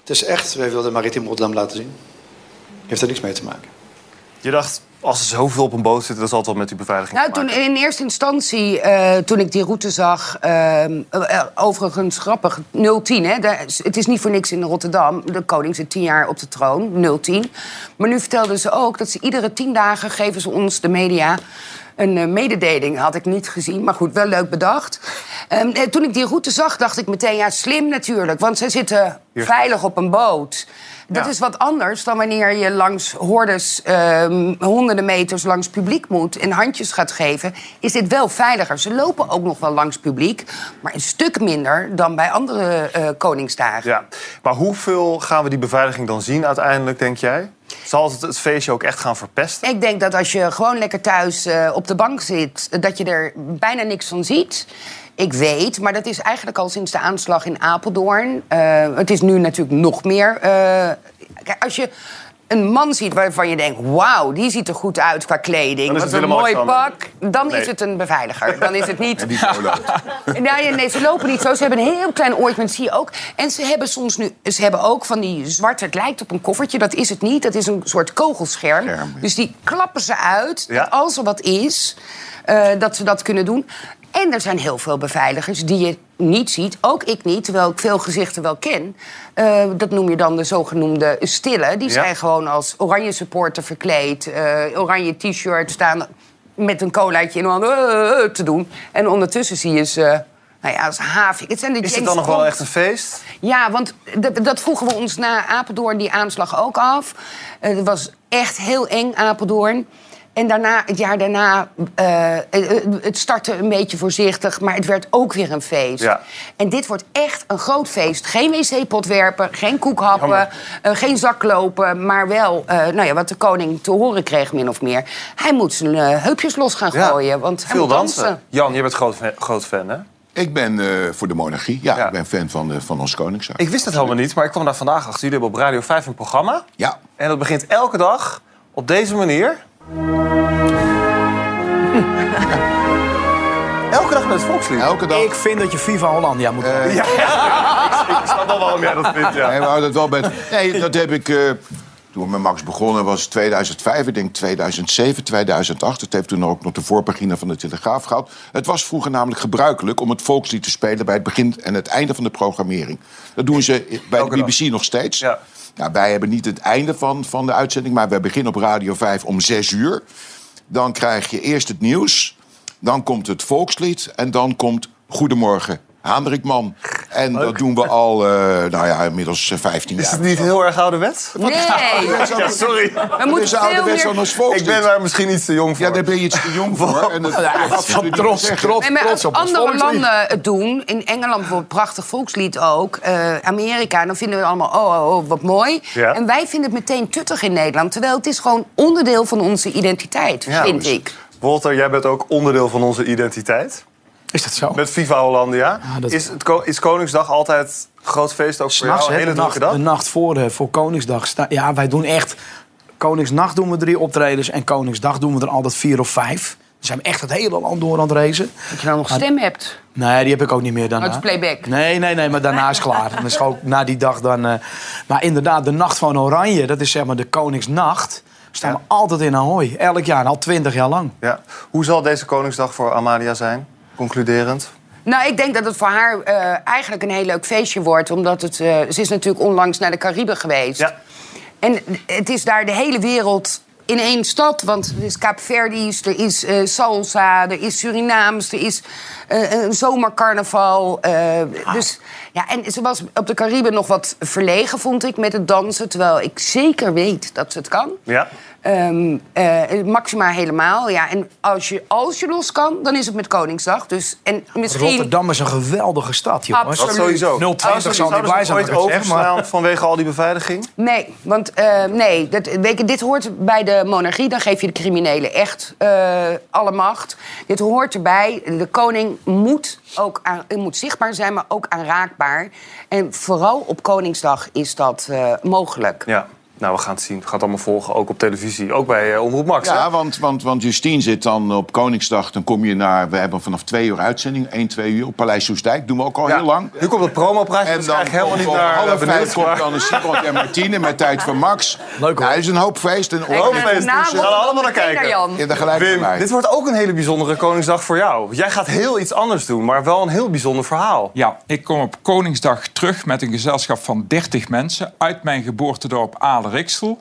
Het is echt, wij wilden Maritiem Rotterdam laten zien. Heeft er niks mee te maken. Je dacht, als er zoveel op een boot zitten, dan zal het wel met die beveiliging Nou, toen in eerste instantie, eh, toen ik die route zag, ehm, eh, eh, overigens grappig, 010, hè, is- het is niet voor niks in Rotterdam. De koning zit tien jaar op de troon, 010. Maar nu vertelden ze ook dat ze iedere tien dagen geven ze ons, de media, een mededeling. Had ik niet gezien, maar goed, wel leuk bedacht. Ehm, eh, toen ik die route zag, dacht ik meteen, ja, slim natuurlijk. Want ze zitten Hier. veilig op een boot. Dat Ja. is wat anders dan wanneer je langs hordes, ehm, honderden meters langs publiek moet en handjes gaat geven. Is dit wel veiliger? Ze lopen ook nog wel langs publiek, maar een stuk minder dan bij andere eh, Koningsdagen. Ja, maar hoeveel gaan we die beveiliging dan zien uiteindelijk, denk jij? Zal het het feestje ook echt gaan verpesten? Ik denk dat als je gewoon lekker thuis eh, op de bank zit, dat je er bijna niks van ziet. Ik weet, maar dat is eigenlijk al sinds de aanslag in Apeldoorn. Eh, het is nu natuurlijk nog meer. eh, kijk, als je een man ziet waarvan je denkt... wauw, die ziet er goed uit qua kleding. Wat een mooi pak. Dan Nee. is het een beveiliger. Dan is het niet... En die. Nee, nee, ze lopen niet zo. Ze hebben een heel klein oortje, zie je ook. En ze hebben soms nu... Ze hebben ook van die zwarte... Het lijkt op een koffertje, dat is het niet. Dat is een soort kogelscherm. Dus die klappen ze uit. Dat als er wat is, eh, dat ze dat kunnen doen. En er zijn heel veel beveiligers die je niet ziet. Ook ik niet, terwijl ik veel gezichten wel ken. Eh, dat noem je dan de zogenoemde stille. Die Ja. zijn gewoon als oranje supporter verkleed. eh, oranje t-shirt staan met een colaatje in de hand eh, te doen. En ondertussen zie je ze... Nou ja, als havik. Het zijn de Is het dan nog wel echt een feest? ja, want dat vroegen we ons na Apeldoorn, die aanslag ook af. Het was echt heel eng, Apeldoorn. En daarna, het jaar daarna, eh, eh, het startte een beetje voorzichtig, maar het werd ook weer een feest. Ja. En dit wordt echt een groot feest. Geen wc-pot werpen, geen koekhappen, eh, geen zaklopen, maar wel eh, nou ja, wat de koning te horen kreeg, min of meer. Hij moet zijn eh, heupjes los gaan gooien, want hij Veel moet dansen. dansen. Jan, je bent groot, groot fan, hè? Ik ben eh, voor de monarchie. Ja, ik ben fan van, van ons koningshuis. Ik wist het helemaal niet, maar ik kwam daar vandaag achter. Jullie hebben op Radio 5 een programma. Ja. En dat begint elke dag op deze manier. Elke dag met het volkslied. Elke dag. Ik vind dat je Viva Hollandia moet Eh, doen. Ja, ik snap wel waarom jij dat vindt, ja. Nee, we houden het wel bij. Nee, dat heb ik. eh, toen we met Max begonnen was 2005, ik denk 2007, 2008. Het heeft toen ook nog de voorpagina van de Telegraaf gehad. Het was vroeger namelijk gebruikelijk om het volkslied te spelen bij het begin en het einde van de programmering. Dat doen ze bij Elke de BBC nog steeds. Ja. Wij hebben niet het einde van, van de uitzending, maar we beginnen op Radio 5 om 6 uur. Dan krijg je eerst het nieuws, dan komt het volkslied en dan komt Goedemorgen. Haandrikman. En dat doen we al, eh, nou ja, inmiddels eh, 15 jaar. Is het niet heel erg ouderwets? Nee. Ja, sorry. We moeten is veel ouderwets meer... volkslied. Ik ben daar misschien iets te jong voor. Ja, daar ben je iets te jong voor. En dat, Ja, je trots, trots, Nee, trots als op ons andere volkslied. landen het doen, in Engeland bijvoorbeeld, prachtig volkslied ook, eh, Amerika, dan vinden we allemaal, oh, oh, oh, wat mooi. Ja. En wij vinden het meteen tuttig in Nederland, terwijl het is gewoon onderdeel van onze identiteit, Ja, vind dus- ik. Walter, jij bent ook onderdeel van onze identiteit. Is dat zo? Met Viva Hollandia. dat- Is, het, is Koningsdag altijd een groot feest ook voor jou? Een hele de, nacht, drukke de dag? nacht voor, de, voor Koningsdag. sta- Ja, wij doen echt... Koningsnacht doen we drie optredens. En Koningsdag doen we er altijd vier of vijf. Dan zijn we echt het hele land door aan het racen. Dat je dan nog Maar- stem hebt. Nee, die heb ik ook niet meer daarna. Uit playback. Nee, nee, nee, maar daarna is het klaar. Dan is gewoon na die dag dan... eh, Maar inderdaad, de Nacht van Oranje, dat is zeg maar de Koningsnacht... staan we altijd in Ahoy. Elk jaar, al twintig jaar lang. Ja. Hoe zal deze Koningsdag voor Amalia zijn? Concluderend. Nou, ik denk dat het voor haar eh, eigenlijk een heel leuk feestje wordt. Omdat het, eh, ze is natuurlijk onlangs naar de Cariben geweest. En het is daar de hele wereld in één stad. Want er is Kaapverdi's, er is eh, salsa, er is Surinaams, er is een zomercarnaval. eh, Dus, ja, en ze was op de Cariben nog wat verlegen, vond ik, met het dansen. Terwijl ik zeker weet dat ze het kan. Ja. Ehm, eh, Maxima helemaal, ja. En als je, als je los kan, dan is het met Koningsdag. Dus, en misschien... Rotterdam is een geweldige stad, jongens. Absoluut. Dat sowieso. 020 zal niet bij zijn, ooit overslaan maar... vanwege al die beveiliging? Nee, want eh, nee, dat, weet je, dit hoort bij de monarchie. Dan geef je de criminelen echt eh, alle macht. Dit hoort erbij. De koning moet, ook aan, moet zichtbaar zijn, maar ook aanraakbaar. En vooral op Koningsdag is dat eh, mogelijk. Ja. Nou, we gaan het zien. We gaan het allemaal volgen, ook op televisie. Ook bij eh, Omroep Max. Ja, hè? want, want, want Justine zit dan op Koningsdag. Dan kom je naar. We hebben vanaf twee uur uitzending. 1, 2 uur op Paleis Soestdijk. Doen we ook al Ja. heel lang. Nu komt het promopraatje. En dus dan eigenlijk helemaal niet naar half eh, vijf benieuwd. komt dan een Simon en Martine met tijd voor Max. Leuk hoor. Het is een hoop feest. Een ga hoopfeest. vanavond We gaan allemaal naar kijken. Jan. Ja, dan gelijk Wim, mij. dit wordt ook een hele bijzondere Koningsdag voor jou. Jij gaat heel iets anders doen, maar wel een heel bijzonder verhaal. Ja, ik kom op Koningsdag terug met een gezelschap van 30 mensen uit mijn geboortedorp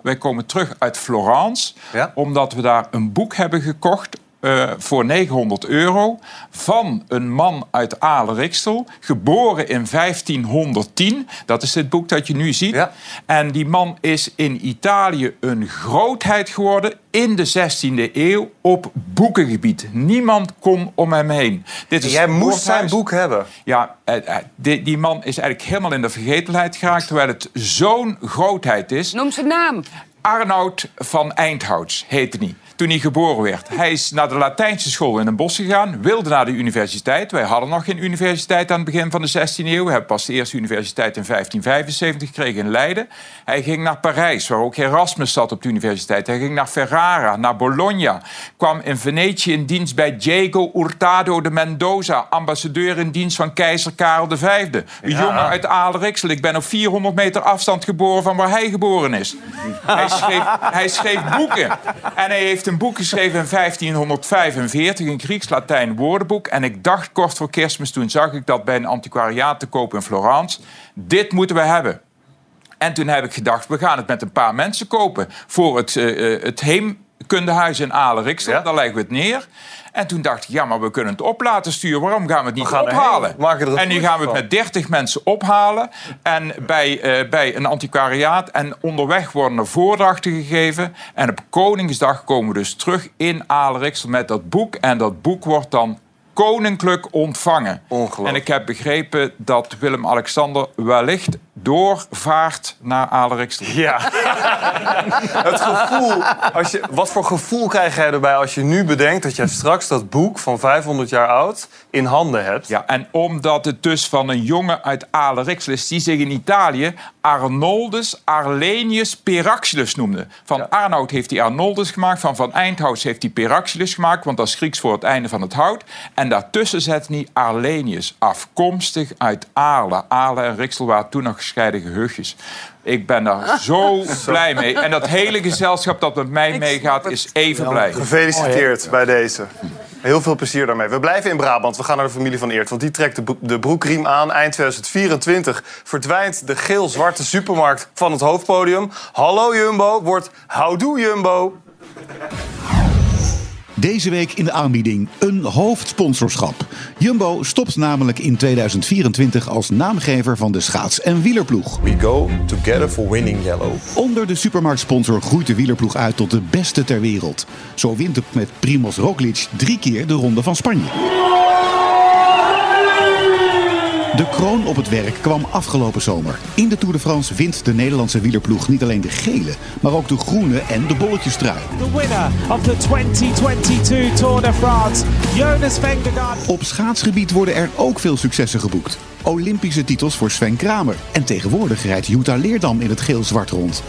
Wij komen terug uit Florence, Ja? omdat we daar een boek hebben gekocht eh, voor 900 euro van een man uit Aalen-Rixel, geboren in 1510. Dat is het boek dat je nu ziet. Ja. En die man is in Italië een grootheid geworden in de 16e eeuw op boekengebied. Niemand kon om hem heen. Dit Jij moest zijn boek hebben. Ja, eh, eh, die, die man is eigenlijk helemaal in de vergetelheid geraakt... terwijl het zo'n grootheid is. Noem zijn naam. Arnoud van Eindhouts heette hij. Toen hij geboren werd. Hij is naar de Latijnse school in een bos gegaan. Wilde naar de universiteit. Wij hadden nog geen universiteit aan het begin van de 16e eeuw. We hebben pas de eerste universiteit in 1575 gekregen in Leiden. Hij ging naar Parijs, waar ook Erasmus zat op de universiteit. Hij ging naar Ferrara, naar Bologna. Kwam in Venetië in dienst bij Diego Hurtado de Mendoza. Ambassadeur in dienst van keizer Karel V. Een jongen uit Aalriksel. Ik ben op 400 meter afstand geboren van waar hij geboren is. Hij schreef, hij schreef boeken. En hij heeft een boek geschreven in 1545, een Grieks-Latijn woordenboek. En ik dacht kort voor kerstmis, toen zag ik dat bij een antiquariaat te koop in Florence. Dit moeten we hebben. En toen heb ik gedacht, we gaan het met een paar mensen kopen... voor het, eh, eh, het heemkundehuis in Aleriksel. Daar leggen we het neer. En toen dacht ik, ja, maar we kunnen het op laten sturen. Waarom gaan we het niet ophalen? En nu gaan we het met 30 mensen ophalen. En bij, eh, bij een antiquariaat. En onderweg worden er voordrachten gegeven. En op Koningsdag komen we dus terug in Aleriksel met dat boek. En dat boek wordt dan koninklijk ontvangen. En ik heb begrepen dat Willem-Alexander wellicht doorvaart naar Aleriksel. Ja. Het gevoel, als je, wat voor gevoel krijg jij erbij als je nu bedenkt dat jij straks dat boek van 500 jaar oud in handen hebt? Ja, en omdat het dus van een jongen uit Aleriksel is... die zich in Italië Arnoldus Arlenius Peraxilus noemde. Van Arnoud heeft hij Arnoldus gemaakt. Van Van Eindhout heeft hij Peraxilus gemaakt... want dat is Grieks voor het einde van het hout. En daartussen zet hij Arlenius, afkomstig uit Aarle. Aarle en Riksel waren toen nog gescheiden gehuchtjes. Ik ben daar zo blij mee. En dat hele gezelschap dat met mij meegaat is even blij. Gefeliciteerd bij deze. Heel veel plezier daarmee. We blijven in Brabant. We gaan naar de familie van Eert. Want die trekt de broekriem aan. Eind 2024 verdwijnt de geel-zwarte supermarkt van het hoofdpodium. Hallo Jumbo wordt houdoe Jumbo. Deze week in de aanbieding een hoofdsponsorschap. Jumbo stopt namelijk in 2024 als naamgever van de schaats- en wielerploeg. We go together for winning yellow. Onder de supermarktsponsor groeit de wielerploeg uit tot de beste ter wereld. Zo wint het met Primoz Roglic drie keer de Ronde van Spanje. De kroon op het werk kwam afgelopen zomer. In de Tour de France wint de Nederlandse wielerploeg niet alleen de gele, maar ook de groene en de bolletjestrui. The winner of the 2022 Tour de France, Jonas Vingegaard. Op schaatsgebied worden er ook veel successen geboekt. Olympische titels voor Sven Kramer. En tegenwoordig rijdt Jutta Leerdam in het geel-zwart rond.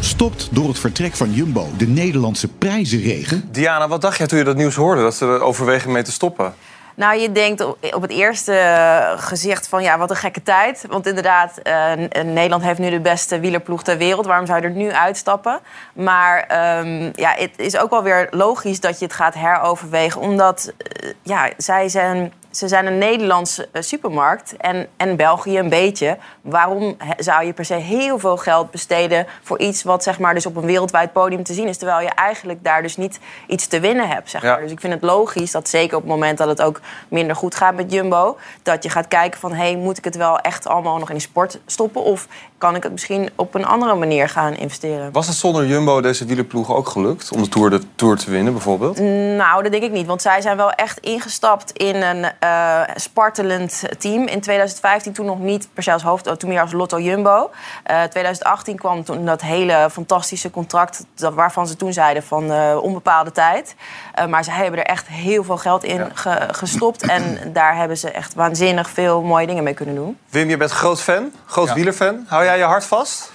Stopt door het vertrek van Jumbo de Nederlandse prijzenregen? Diana, wat dacht jij toen je dat nieuws hoorde? Dat ze er overwegen mee te stoppen? Nou, je denkt op het eerste eh, gezicht van ja, wat een gekke tijd. Want inderdaad, eh, N- Nederland heeft nu de beste wielerploeg ter wereld. Waarom zou je er nu uitstappen? Maar ehm, ja, het is ook wel weer logisch dat je het gaat heroverwegen. Omdat eh, ja, zij zijn, ze zijn een Nederlandse eh, supermarkt en, en België een beetje. Waarom zou je per se heel veel geld besteden voor iets wat zeg maar, dus op een wereldwijd podium te zien is? Terwijl je eigenlijk daar dus niet iets te winnen hebt. Zeg Ja. maar. Dus ik vind het logisch dat zeker op het moment dat het ook minder goed gaat met Jumbo, dat je gaat kijken van hey, moet ik het wel echt allemaal nog in de sport stoppen? Of kan ik het misschien op een andere manier gaan investeren? Was het zonder Jumbo deze wielerploeg ook gelukt? Om de Tour, de tour te winnen bijvoorbeeld? Nou, dat denk ik niet. Want zij zijn wel echt ingestapt in een eh spartelend team. In 2015 toen nog niet per se als hoofd, toen meer als Lotto Jumbo. Eh 2018 kwam toen dat hele fantastische contract... Dat, waarvan ze toen zeiden van eh, onbepaalde tijd. Eh, maar ze hebben er echt heel veel geld in ge- gestopt. En daar hebben ze echt waanzinnig veel mooie dingen mee kunnen doen. Wim, je bent groot fan, groot Ja. wielerfan. Hou jij je hart vast?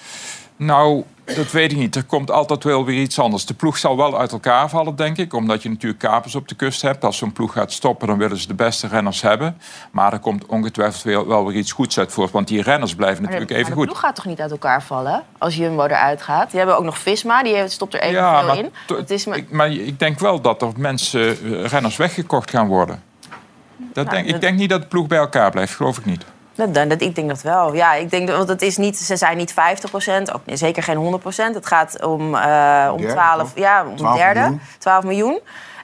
Nou, dat weet ik niet. Er komt altijd wel weer iets anders. De ploeg zal wel uit elkaar vallen, denk ik. Omdat je natuurlijk kapers op de kust hebt. Als zo'n ploeg gaat stoppen, dan willen ze de beste renners hebben. Maar er komt ongetwijfeld wel, wel weer iets goeds uit voort. Want die renners blijven natuurlijk maar even de goed. ploeg gaat toch niet uit elkaar vallen als Jumbo eruit gaat? Die hebben ook nog Visma, die heeft- stopt er even Ja, veel maar in. to- Het is maar- Ik, maar ik denk wel dat er mensen, eh, renners weggekocht gaan worden. Dat Nou, denk, ik denk niet dat de ploeg bij elkaar blijft, geloof ik niet. Dat, dat, dat- ik denk dat wel. Ja, ik denk dat, want het is niet, ze zijn niet 50% ook zeker geen 100% Het gaat om, eh om Derde, 12, toch? ja, om 12 derde, miljoen. 12 miljoen.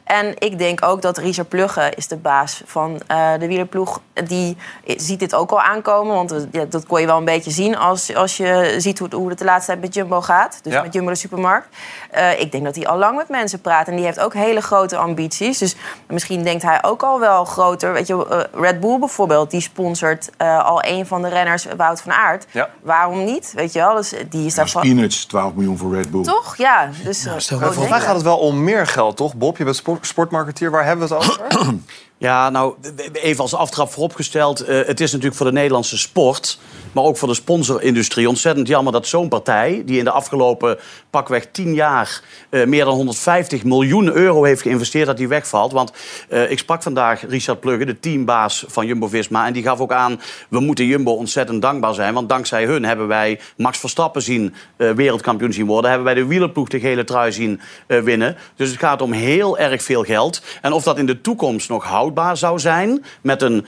En ik denk ook dat Richard Plugge is de baas van eh, de wielerploeg. Die ziet dit ook al aankomen. Want eh, ja, dat kon je wel een beetje zien als, als je ziet hoe, hoe het de laatste tijd met Jumbo gaat. Dus Ja. met Jumbo de supermarkt. Eh, ik denk dat hij al lang met mensen praat. En die heeft ook hele grote ambities. Dus misschien denkt hij ook al wel groter. Weet je, Red Bull bijvoorbeeld, die sponsort eh, al een van de renners, Wout van Aert. Ja. Waarom niet? Weet je wel, dus die is daarvan... Peanuts, 12 miljoen voor Red Bull. Toch? Ja. Dus, eh, Maar groot volgens mij gaat het wel om meer geld, toch? Bob, je bent sport- sportmarketeer. Waar hebben we het over? Ja, nou, even als aftrap vooropgesteld. eh, het is natuurlijk voor de Nederlandse sport, maar ook voor de sponsorindustrie ontzettend jammer dat zo'n partij, die in de afgelopen pakweg 10 jaar eh, meer dan 150 miljoen euro heeft geïnvesteerd, dat die wegvalt. Want eh, ik sprak vandaag Richard Plugge, de teambaas van Jumbo-Visma, en die gaf ook aan, we moeten Jumbo ontzettend dankbaar zijn, want dankzij hun hebben wij Max Verstappen zien eh, wereldkampioen zien worden, hebben wij de wielerploeg de gele trui zien winnen. Dus het gaat om heel erg veel geld. En of dat in de toekomst nog houdbaar zou zijn met een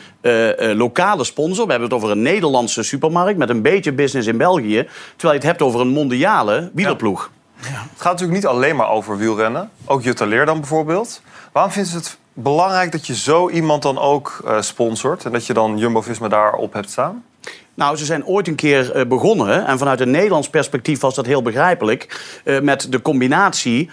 lokale sponsor. We hebben het over een Nederlandse supermarkt met een beetje business in België. Terwijl je het hebt over een mondiale wielerploeg. Het gaat natuurlijk niet alleen maar over wielrennen. Ook Jutta Leer dan bijvoorbeeld. Waarom vinden ze het belangrijk dat je zo iemand dan ook eh, sponsort... en dat je dan Jumbo-Visma daarop hebt staan? Nou, ze zijn ooit een keer eh, begonnen. En vanuit een Nederlands perspectief was dat heel begrijpelijk. eh, met de combinatie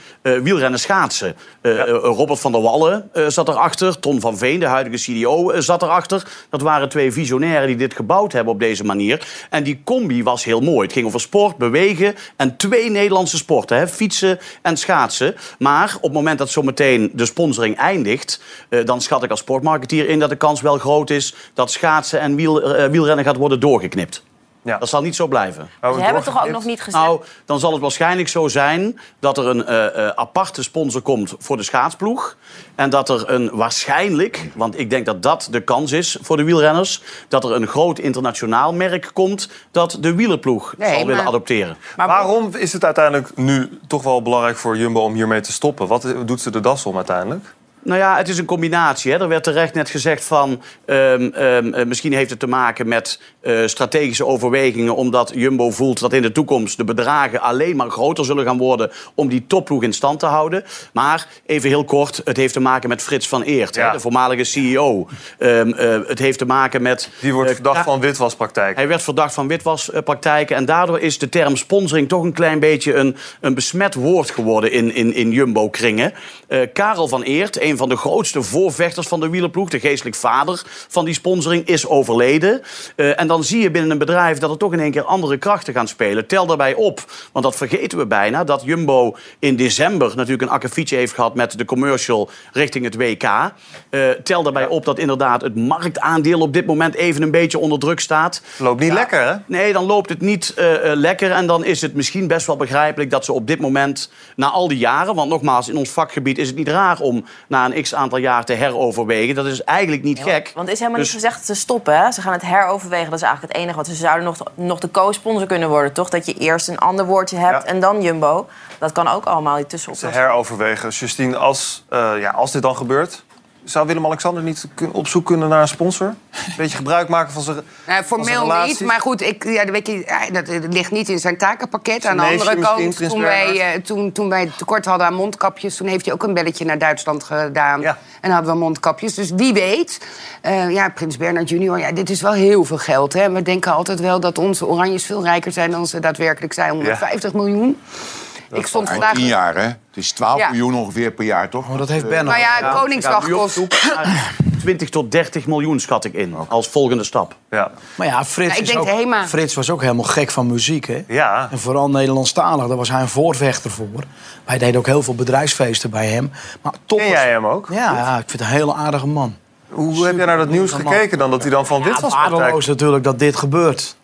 schaatsen. Eh, eh, Robert van der Wallen zat erachter. Ton van Veen, de huidige CDO, eh, zat erachter. Dat waren twee visionairen die dit gebouwd hebben op deze manier. En die combi was heel mooi. Het ging over sport, bewegen en twee Nederlandse sporten. Hè, fietsen en schaatsen. Maar op het moment dat zometeen de sponsoring eindigt... dan schat ik als sportmarketeer in dat de kans wel groot is... dat schaatsen en wiel, wielrennen gaat worden doorgeknipt. Dat zal niet zo blijven. Ze hebben het toch ook nog niet gezegd? Nou, dan zal het waarschijnlijk zo zijn dat er een eh, eh, aparte sponsor komt voor de schaatsploeg. En dat er een waarschijnlijk, want ik denk dat dat de kans is voor de wielrenners, dat er een groot internationaal merk komt dat de wielerploeg Nee, zal willen maar- adopteren. Waarom is het uiteindelijk nu toch wel belangrijk voor Jumbo om hiermee te stoppen? Wat doet ze de das om uiteindelijk? Nou ja, het is een combinatie. Hè. Er werd terecht net gezegd van... ehm, ehm, eh, misschien heeft het te maken met eh, strategische overwegingen... omdat Jumbo voelt dat in de toekomst de bedragen alleen maar groter zullen gaan worden... om die topploeg in stand te houden. Maar even heel kort, het heeft te maken met Frits van Eert, hè, de voormalige CEO. Ehm, eh, het heeft te maken met... Die wordt verdacht van witwaspraktijken. Hij werd verdacht van witwaspraktijken. En daardoor is de term sponsoring toch een klein beetje een, een besmet woord geworden in, in, in Jumbo-kringen. Karel van Eert, een van de grootste voorvechters van de wielerploeg, de geestelijk vader van die sponsoring, is overleden. Eh, en dan zie je binnen een bedrijf dat er toch in één keer andere krachten gaan spelen. Tel daarbij op, want dat vergeten we bijna, dat Jumbo in december natuurlijk een akkefietje heeft gehad met de commercial richting het WK. Eh, tel daarbij op dat inderdaad het marktaandeel op dit moment even een beetje onder druk staat. Loopt niet lekker, hè? Nee, dan loopt het niet eh, lekker. En dan is het misschien best wel begrijpelijk dat ze op dit moment, na al die jaren... want nogmaals, in ons vakgebied is het niet raar om na een x-aantal jaar te heroverwegen. Dat is eigenlijk niet gek. Want er is helemaal Dus- niet gezegd dat ze stoppen. Hè? Ze gaan het heroverwegen. Dat is eigenlijk het enige wat ze zouden nog, nog de co-sponsor kunnen worden. Toch? Dat je eerst een ander woordje hebt en dan Jumbo. Dat kan ook allemaal die Ze tussenop. heroverwegen. Justine, als, eh, ja, als dit dan gebeurt... zou Willem-Alexander niet op zoek kunnen naar een sponsor? Een beetje gebruik maken van zijn Nou, zijn formeel niet, maar goed, ik, ja, dat, weet je, ja, dat, ligt niet in zijn takenpakket. Aan de andere kant, toen wij, eh, toen, toen wij tekort hadden aan mondkapjes... toen heeft hij ook een belletje naar Duitsland gedaan. En hadden we mondkapjes. Dus wie weet, eh, ja, Prins Bernhard junior, ja, dit is wel heel veel geld. Hè. We denken altijd wel dat onze oranjes veel rijker zijn... dan ze daadwerkelijk zijn, 150 miljoen. Ik stond Maar vandaag... tien jaar, hè? Het is 12 Ja. miljoen ongeveer per jaar, toch? Oh, dat heeft Ben Nou ja, Koningsdag Ja, op kost... zoek naar 20 tot 30 miljoen schat ik in, als volgende stap. Ja. Maar ja, Frits, Ja, ik is denk ook, Hema. Frits was ook helemaal gek van muziek, hè? Ja. En vooral Nederlandstalig, daar was hij een voorvechter voor. Wij deden ook heel veel bedrijfsfeesten bij hem. Maar toppers... Ken jij hem ook? Ja, ja, ik vind het een hele aardige man. Hoe heb jij naar dat nieuws gekeken dan? Dat hij dan van Ja, witwaspraktijk... waardeloos natuurlijk dat dit gebeurt.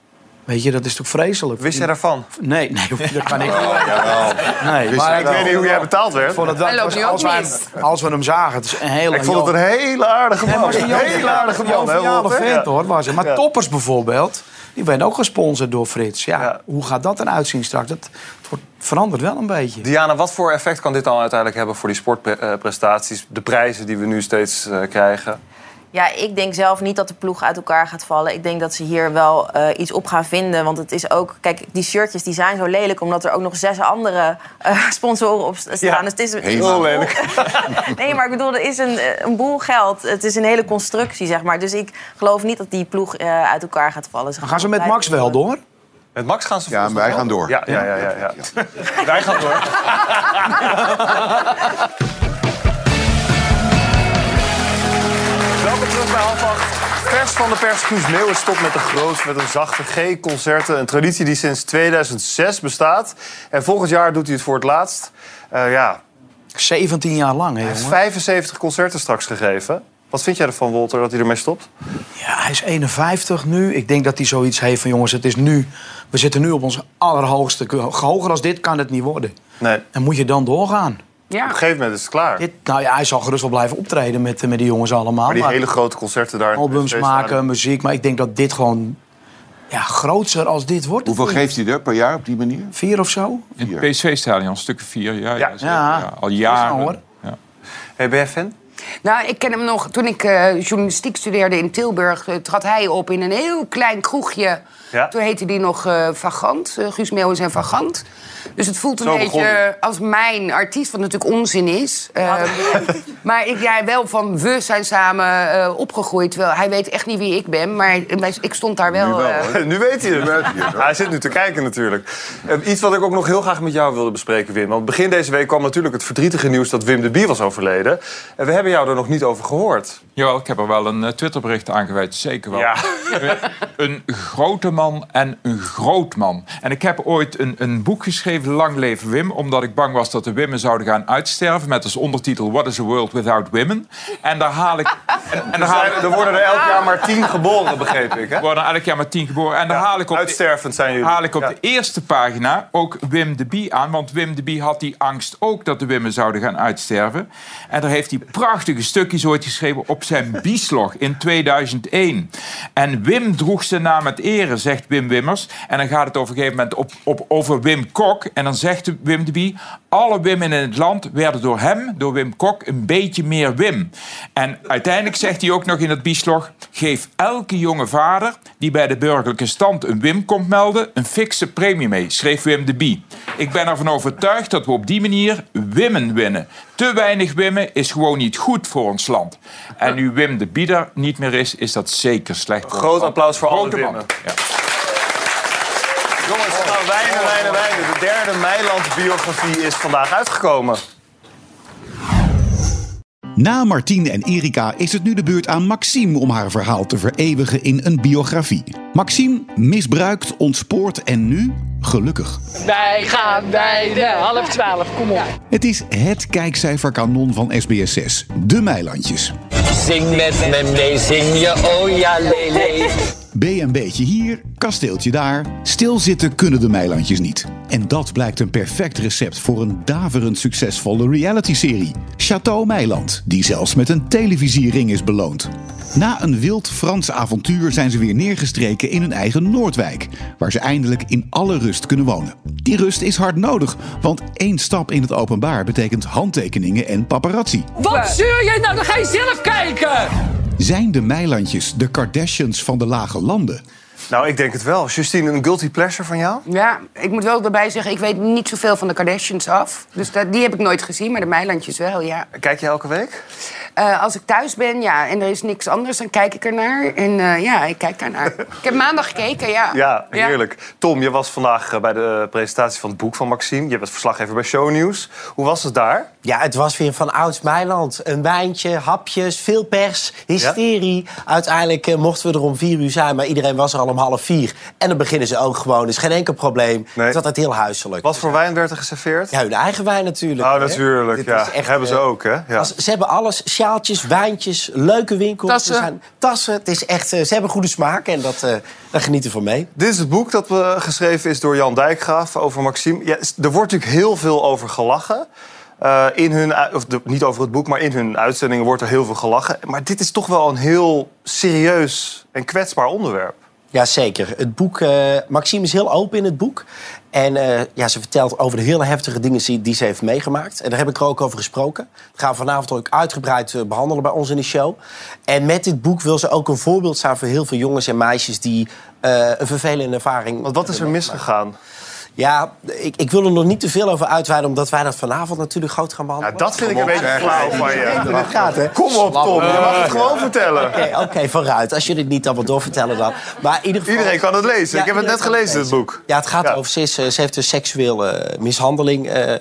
Weet je, dat is toch vreselijk. Wist jij daarvan? Nee, nee, dat kan ik Jawel. Nee, Wist jij- ik weet niet hoe jij betaald werd. Ik vond het wel- Hij loopt nu ook als, wij, als we hem zagen, het is een hele... Ik vond het een hele aardige man. Nee, maar Een hele aardige man. hè? vent hoor, was. Maar Ja. toppers bijvoorbeeld, die werden ook gesponsord door Frits. Ja, hoe gaat dat eruit zien straks? Dat, het wordt, verandert wel een beetje. Diana, wat voor effect kan dit dan uiteindelijk hebben voor die sportprestaties? De prijzen die we nu steeds eh, krijgen? Ja, ik denk zelf niet dat de ploeg uit elkaar gaat vallen. Ik denk dat ze hier wel eh, iets op gaan vinden. Want het is ook... Kijk, die shirtjes die zijn zo lelijk... omdat er ook nog zes andere eh, sponsoren op staan. Ja, dus het is, het is heel lelijk. nee, maar ik bedoel, er is een, eh, een boel geld. Het is een hele constructie, zeg maar. Dus ik geloof niet dat die ploeg eh, uit elkaar gaat vallen. Gaan ze met Max wel door? Met Max gaan ze Ja, wij gaan door. Ja, ja, ja. ja, ja. wij gaan door. Welkom terug bij half acht. Vers van de pers. Guus Meeuwis stopt met de grootste, met een zachte G-concerten. Een traditie die sinds 2006 bestaat. En volgend jaar doet hij het voor het laatst. Eh, ja, 17 jaar lang, hè, hij heeft jongen? 75 concerten straks gegeven. Wat vind jij ervan, Wolter, dat hij ermee stopt? Ja, hij is 51 nu. Ik denk dat hij zoiets heeft van... jongens, het is nu... We zitten nu op ons allerhoogste... Hoger als dit kan het niet worden. Nee. En moet je dan doorgaan? Ja. Op een gegeven moment is het klaar. Dit, nou ja, hij zal gerust wel blijven optreden met, met die jongens allemaal. maar die hele grote concerten daar... albums maken, muziek. Maar ik denk dat dit gewoon ja, groter als dit wordt. Hoeveel geeft hij er per jaar op die manier? Vier of zo? In het PSV-stadion, stukken vier. Ja, ja, zeker, Ja. ja. al jaren. hoor. Ja. Hey, ben jij fan? Nou, ik ken hem nog toen ik eh, journalistiek studeerde in Tilburg. eh, trad hij op in een heel klein kroegje. Ja. Toen heette die nog eh, Vagant. eh, Guus Meeuwis en Vagant. Dus het voelt een Zo beetje als mijn artiest, wat natuurlijk onzin is. Eh, maar ik, ja, wel van we zijn samen eh, opgegroeid. Terwijl hij weet echt niet wie ik ben. Maar ik stond daar wel. eh, nu weet hij het. hij zit nu te kijken natuurlijk. Eh, Iets wat ik ook nog heel graag met jou wilde bespreken, Wim. Want begin deze week kwam natuurlijk het verdrietige nieuws dat Wim de Bie was overleden. En we hebben jou er nog niet over gehoord. Jawel, ik heb er wel een eh, Twitterbericht aan gewijd, zeker wel. Ja. een grote man en een groot man. En ik heb ooit een, een boek geschreven, Lang leven Wim... omdat ik bang was dat de Wimmen zouden gaan uitsterven... met als ondertitel What is a world without women? En daar haal ik... En, en daar haal ik Er worden er elk jaar maar tien geboren, begreep ik. Hè? er worden elk jaar maar tien geboren. En daar haal ik op, Uitstervend zijn jullie. haal ik op Ja. de eerste pagina ook Wim de Bie aan. Want Wim de Bie had die angst ook dat de Wimmen zouden gaan uitsterven. En daar heeft hij prachtige stukjes ooit geschreven op zijn bieslog in 2001. En Wim droeg zijn naam met ere, zegt Wim Wimmers. En dan gaat het op een gegeven moment op, op, over Wim Kok. En dan zegt Wim de Bie... alle Wimmen in het land werden door hem, door Wim Kok... een beetje meer Wim. En uiteindelijk zegt hij ook nog in het bieslog... geef elke jonge vader die bij de burgerlijke stand een Wim komt melden... een fikse premie mee, schreef Wim de Bie. Ik ben ervan overtuigd dat we op die manier Wimmen winnen. Te weinig Wimmen is gewoon niet goed voor ons land. En nu Wim de Bie er niet meer is, is dat zeker slecht voor ons Groot applaus voor alle. Wimmen. Jongens, nou, wijnen, wijnen, wijnen. De derde Meiland-biografie is vandaag uitgekomen. Na Martien en Erika is het nu de beurt aan Maxime om haar verhaal te vereeuwigen in een biografie. Maxime misbruikt, ontspoort en nu gelukkig. Wij gaan bij de half twaalf, kom op. Het is het kijkcijferkanon van SBS6, De Meilandjes. Zing met me mee, zing je oh ja lele. B&B'tje hier, kasteeltje daar. Stilzitten kunnen de Meilandjes niet. En dat blijkt een perfect recept voor een daverend succesvolle realityserie. Chateau Meiland, die zelfs met een televisiering is beloond. Na een wild Frans avontuur zijn ze weer neergestreken in hun eigen Noordwijk, waar ze eindelijk in alle rust kunnen wonen. Die rust is hard nodig, want één stap in het openbaar betekent handtekeningen en paparazzi. Wat zeur jij nou? Dan ga je zelf kijken. Zijn de Meilandjes de Kardashians van de lage landen? Nou, ik denk het wel. Justine, een guilty pleasure van jou? Ja, ik moet wel erbij zeggen, ik weet niet zoveel van de Kardashians af. Dus dat, die heb ik nooit gezien, maar de Meilandjes wel, ja. Kijk je elke week? Eh, als ik thuis ben, ja, en er is niks anders, dan kijk ik ernaar. En eh, ja, ik kijk daarnaar. ik heb maandag gekeken, ja. Ja, heerlijk. Tom, je was vandaag eh, bij de presentatie van het boek van Maxime. Je bent verslaggever bij Shownieuws. Hoe was het daar? Ja, het was weer van ouds Meiland. Een wijntje, hapjes, veel pers, hysterie. Uiteindelijk eh, mochten we er om vier uur zijn, maar iedereen was er al om half vier. En dan beginnen ze ook gewoon, dus geen enkel probleem. Het is altijd heel huiselijk. Wat voor wijn werd er geserveerd? Ja, hun eigen wijn natuurlijk. Oh, hè. natuurlijk. Dit Ja, is echt, hebben ze eh, ook, hè? Ja. ze hebben alles, sjaaltjes, wijntjes, leuke winkels. Tassen. Zijn tassen. Het is echt, eh, ze hebben goede smaak en dat, eh daar genieten we van mee. Dit is het boek dat eh, geschreven is door Jan Dijkgraaf over Maxime. Ja, er wordt natuurlijk heel veel over gelachen. Eh, in hun, of de- niet over het boek, maar in hun uitzendingen wordt er heel veel gelachen. Maar dit is toch wel een heel serieus en kwetsbaar onderwerp. Jazeker. Het boek, eh, Maxime is heel open in het boek. En eh, ja, ze vertelt over de hele heftige dingen die, die ze heeft meegemaakt. En daar heb ik er ook over gesproken. Dat gaan we vanavond ook uitgebreid eh, behandelen bij ons in de show. En met dit boek wil ze ook een voorbeeld zijn voor heel veel jongens en meisjes die een vervelende ervaring. Want wat is er misgegaan? Ja, ik, ik wil er nog niet te veel over uitweiden, omdat wij dat vanavond natuurlijk groot gaan behandelen. dat vind ik een beetje flauw van je. Ja, dat gaat, hè? Kom op, Tom. Je mag het gewoon vertellen. Oké, oké, vooruit. Als jullie het niet allemaal doorvertellen dan. Maar in ieder geval... Iedereen kan het lezen. Ja, ik heb het net gelezen, het boek. Ja, het gaat Ja. over... Ze, is, eh, ze heeft een seksuele mishandeling, eh,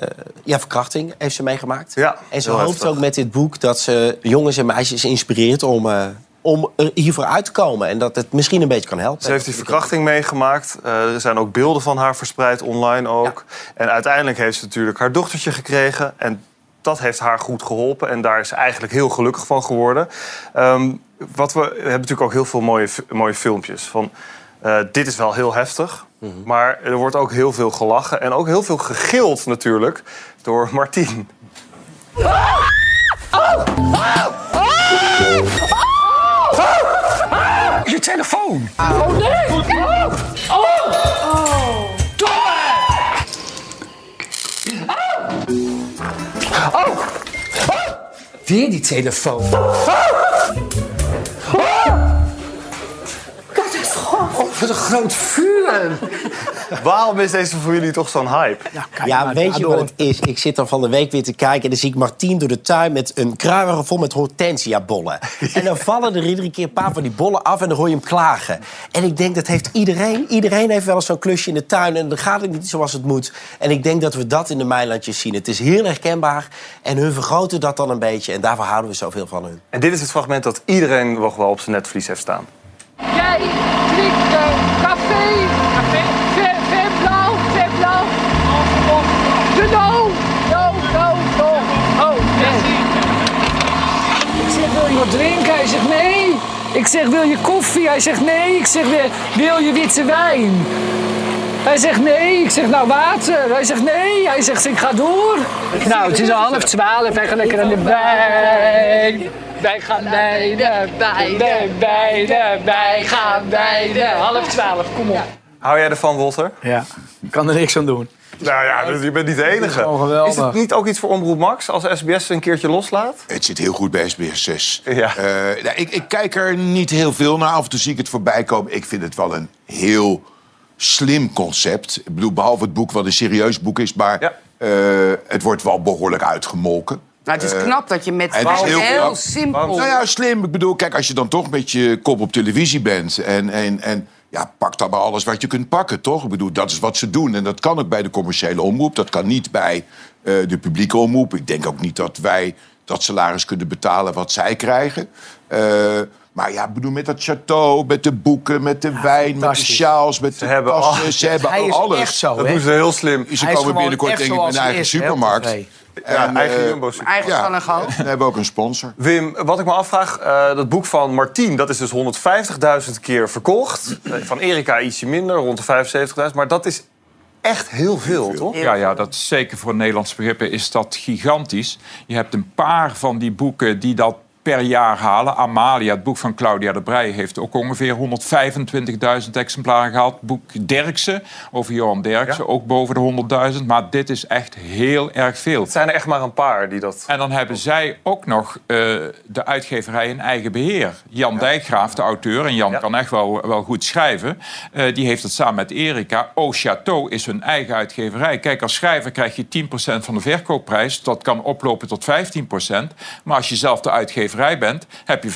ja, verkrachting heeft ze meegemaakt. Ja, en ze hoopt heftig. ook met dit boek dat ze jongens en meisjes inspireert om, eh, om er hiervoor uit te komen. En dat het misschien een beetje kan helpen. Ze heeft die verkrachting meegemaakt. Eh, er zijn ook beelden van haar verspreid online ook. En uiteindelijk heeft ze natuurlijk haar dochtertje gekregen. En dat heeft haar goed geholpen. En daar is ze eigenlijk heel gelukkig van geworden. Ehm, wat we, we hebben natuurlijk ook heel veel mooie, mooie filmpjes. Van, eh, dit is wel heel heftig. Maar er wordt ook heel veel gelachen. En ook heel veel gegild natuurlijk door Martien. Je telefoon! Oh nee! Oh! Oh! Oh! Oh! Weer die telefoon. Oh! Oh, wat een groot vuur! Waarom is deze voor jullie toch zo'n hype? Ja, weet je wat het is? Ik zit dan van de week weer te kijken... en dan zie ik Martien door de tuin met een kruiwagen vol met hortensia-bollen. En dan vallen er iedere keer een paar van die bollen af en dan hoor je hem klagen. En ik denk, dat heeft iedereen. Iedereen heeft wel eens zo'n klusje in de tuin... en dan gaat het niet zoals het moet. En ik denk dat we dat in de Meilandjes zien. Het is heel herkenbaar en hun vergroten dat dan een beetje... en daarvoor houden we zoveel van hun. En dit is het fragment dat iedereen nog wel op zijn netvlies heeft staan. Drinkt eh, café. Café? Ver, ver blauw, ver blauw. De no. No, no, no. Oh, nee. Ik zeg, wil je wat drinken? Hij zegt nee. Ik zeg, wil je koffie? Hij zegt nee. Ik zeg, wil- wil je witte wijn? Hij zegt nee. Ik zeg, nou water. Hij zegt nee. Hij zegt, ik ga door. Nou, het is al half twaalf. Wij gaan lekker aan de wijn. Wij gaan beide, beide, beide, wij gaan beide. Half twaalf, kom op. Hou jij ervan, Walter? Ja, ik kan er niks aan doen. Nou ja, dus je bent niet de enige. Is het niet ook iets voor Omroep Max als SBS een keertje loslaat? Het zit heel goed bij SBS 6. Ja. Eh, nou, ik, ik kijk er niet heel veel naar. Af en toe zie ik het voorbij komen. Ik vind het wel een heel slim concept. Ik bedoel, behalve het boek wat een serieus boek is... maar eh, het wordt wel behoorlijk uitgemolken. Nou, het is Eh, knap dat je met het is heel, simpel... Nou ja, slim. Ik bedoel, kijk, als je dan toch met je kop op televisie bent... en, en, en ja, pak dan maar alles wat je kunt pakken, toch? Ik bedoel, dat is wat ze doen. En dat kan ook bij de commerciële omroep. Dat kan niet bij eh, de publieke omroep. Ik denk ook niet dat wij dat salaris kunnen betalen wat zij krijgen. Eh, maar ja, ik bedoel, met dat château, met de boeken, met de wijn, met de sjaals, met de hebben tassen. al- Ze hebben Hij is alles. echt zo, Dat hè? doen ze heel slim. Ze Hij is komen binnenkort echt denk ik eigen supermarkt. Ja, En, eigen eh, Jumbo Eigen ja. van een gal. We hebben ook een sponsor. Wim, wat ik me afvraag, eh, dat boek van Martien, dat is dus 150.000 keer verkocht. Eh, Van Erika ietsje minder, rond de 75.000. Maar dat is echt heel veel, toch? Ja, ja, dat is zeker voor Nederlandse begrippen is dat gigantisch. Je hebt een paar van die boeken die dat per jaar halen. Amalia, het boek van Claudia de Brij, heeft ook ongeveer 125.000 exemplaren gehaald. Boek Derksen, over Johan Derksen, ook boven de 100.000. Maar dit is echt heel erg veel. Het zijn er echt maar een paar die dat... En dan hebben zij ook nog eh, de uitgeverij in eigen beheer. Jan Dijkgraaf, de auteur, en Jan kan echt wel, wel goed schrijven... eh, die heeft het samen met Erika. Au Château is hun eigen uitgeverij. Kijk, als schrijver krijg je 10% van de verkoopprijs. Dat kan oplopen tot 15%. Maar als je zelf de uitgeverij bent, heb je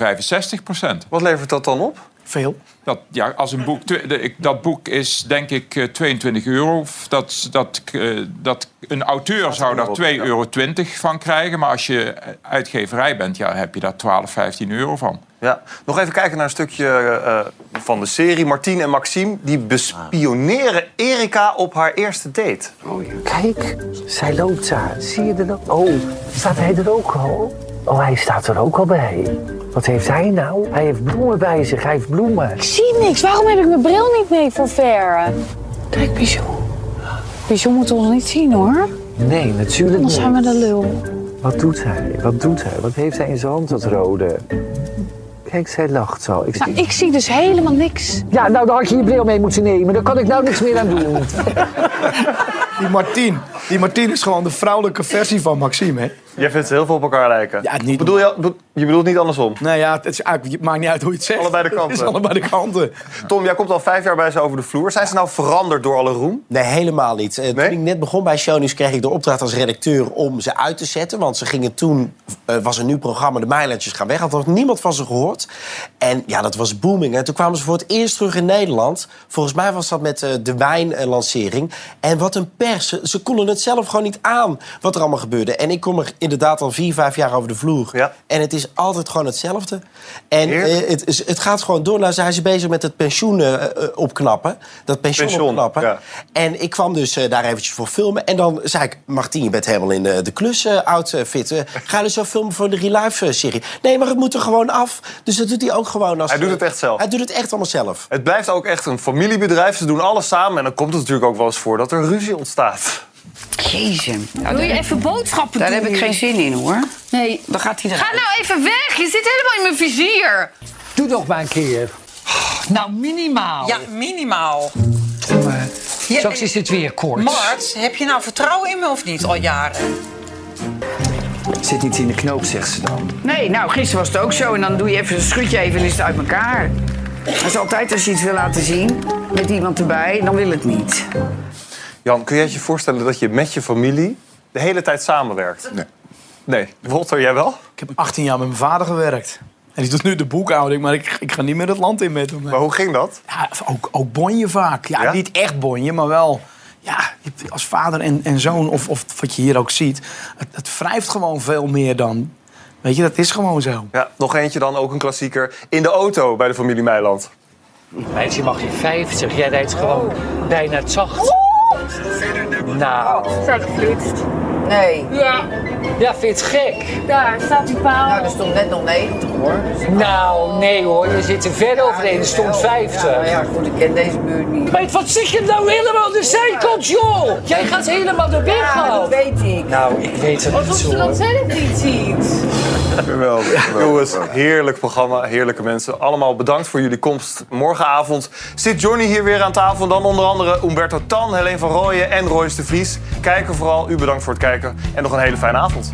65%. Wat levert dat dan op? Veel. Dat, ja, als een boek, twe- de- ik- dat boek is denk ik eh, 22 euro. Dat, dat, eh, dat, een auteur zou daar 2,20 euro van krijgen. Maar als je uitgeverij bent, ja, heb je daar 12, 15 euro van. Ja. Nog even kijken naar een stukje eh, van de serie. Martien en Maxime die bespioneren Erika op haar eerste date. Kijk, zij loopt daar. Zie je er dan? Oh, staat hij er ook al? Oh, hij staat er ook al bij. Wat heeft hij nou? Hij heeft bloemen bij zich. Hij heeft bloemen. Ik zie niks. Waarom heb ik mijn bril niet mee voor ver? Kijk, Bijou. Bijou moet ons niet zien, hoor. Nee, natuurlijk Dan niet. zijn we de lul. Wat doet hij? Wat doet hij? Wat heeft hij in zijn hand, dat rode? Kijk, zij lacht zo. Ik Nou, ik zie dus helemaal niks. Ja, nou, dan had je je bril mee moeten nemen. Daar kan ik nou niks meer aan doen. Die Martien, die Martien is gewoon de vrouwelijke versie van Maxime, hè? Jij vindt ze heel veel op elkaar lijken. Ja, niet Bedoel je, je bedoelt niet andersom? Nee, ja, het, is eigenlijk, het maakt niet uit hoe je het zegt. Allebei de kanten. Het is allebei de kanten. Tom, jij komt al vijf jaar bij ze over de vloer. Zijn ze nou veranderd door alle roem? Nee, helemaal niet. Eh, Toen ik net begon bij Shownieuws kreeg ik de opdracht als redacteur om ze uit te zetten. Want ze gingen toen, eh, was een nieuw programma, de Mailandjes gaan weg. Had nog niemand van ze gehoord. En ja, dat was booming. En toen kwamen ze voor het eerst terug in Nederland. Volgens mij was dat met eh, de wijnlancering. En wat een pers. Ze, konden het zelf gewoon niet aan wat er allemaal gebeurde. En ik kom er inderdaad al vier, vijf jaar over de vloer. En het is altijd gewoon hetzelfde. En eh, het, het gaat gewoon door. Nou zijn ze bezig met het pensioen eh, eh, opknappen. Dat pensioen, Pensioen, opknappen. ja. En ik kwam dus daar eventjes voor filmen. En dan zei ik, Martien, je bent helemaal in de, de klus outfit. Ga dus zo filmen voor de Relive serie. Nee, maar het moet er gewoon af. Dus dat doet hij ook gewoon als... Hij doet het echt zelf. Hij doet het echt allemaal zelf. Het blijft ook echt een familiebedrijf. Ze doen alles samen. En dan komt het natuurlijk ook wel eens voor dat er ruzie ontstaat. Jezus. Wil je even boodschappen Daar doen? heb ik geen zin in, hoor. Nee. Dan gaat hij eruit. Ga nou even weg. Je zit helemaal in mijn vizier. Doe nog maar een keer. Nou, minimaal. Ja, minimaal. Ja, Straks is het weer kort. Mart, heb je nou vertrouwen in me of niet al jaren? Zit niet in de knoop, zegt ze dan. Nee, nou, gisteren was het ook zo. En dan doe je even, schud je even en is het uit elkaar. Dat is altijd als je iets wil laten zien, met iemand erbij, dan wil het niet. Jan, kun je je voorstellen dat je met je familie de hele tijd samenwerkt? Nee. Nee. Walter, jij wel? Ik heb 18 jaar met mijn vader gewerkt. En die doet nu de boekhouding, maar ik, ik ga niet meer het land in met hem. Maar hoe ging dat? Ja, ook, ook bonje vaak. Ja, Ja? niet echt bonje, maar wel... Ja, als vader en, en zoon, of, of wat je hier ook ziet... Het, het wrijft gewoon veel meer dan... Weet je, dat is gewoon zo. Ja, nog eentje dan, ook een klassieker. In de auto bij de familie Meiland. Meisje mag je 50, jij rijdt gewoon bijna het zacht. Nou. Zijn geflitst. Nee. Ja. Ja, vind je het gek? Daar staat die paal. Nou, er stond net nog 90, hoor. Nou, nee hoor, je zit er ver overheen. Er stond 50. Ja, maar ja, goed, ik ken deze buurt niet. Meid, wat zit je nou helemaal de zijkant, joh? Jij gaat helemaal de weg Ja, dat weet ik. Nou, ik weet het niet Alsof zo. ze dat zelf niet ziet. Geweldig. Jongens, heerlijk programma, heerlijke mensen. Allemaal bedankt voor jullie komst. Morgenavond zit Johnny hier weer aan tafel. En dan onder andere Umberto Tan, Helene van Rooyen en Royce de Vries. Kijken vooral. U bedankt voor het kijken. En nog een hele fijne avond.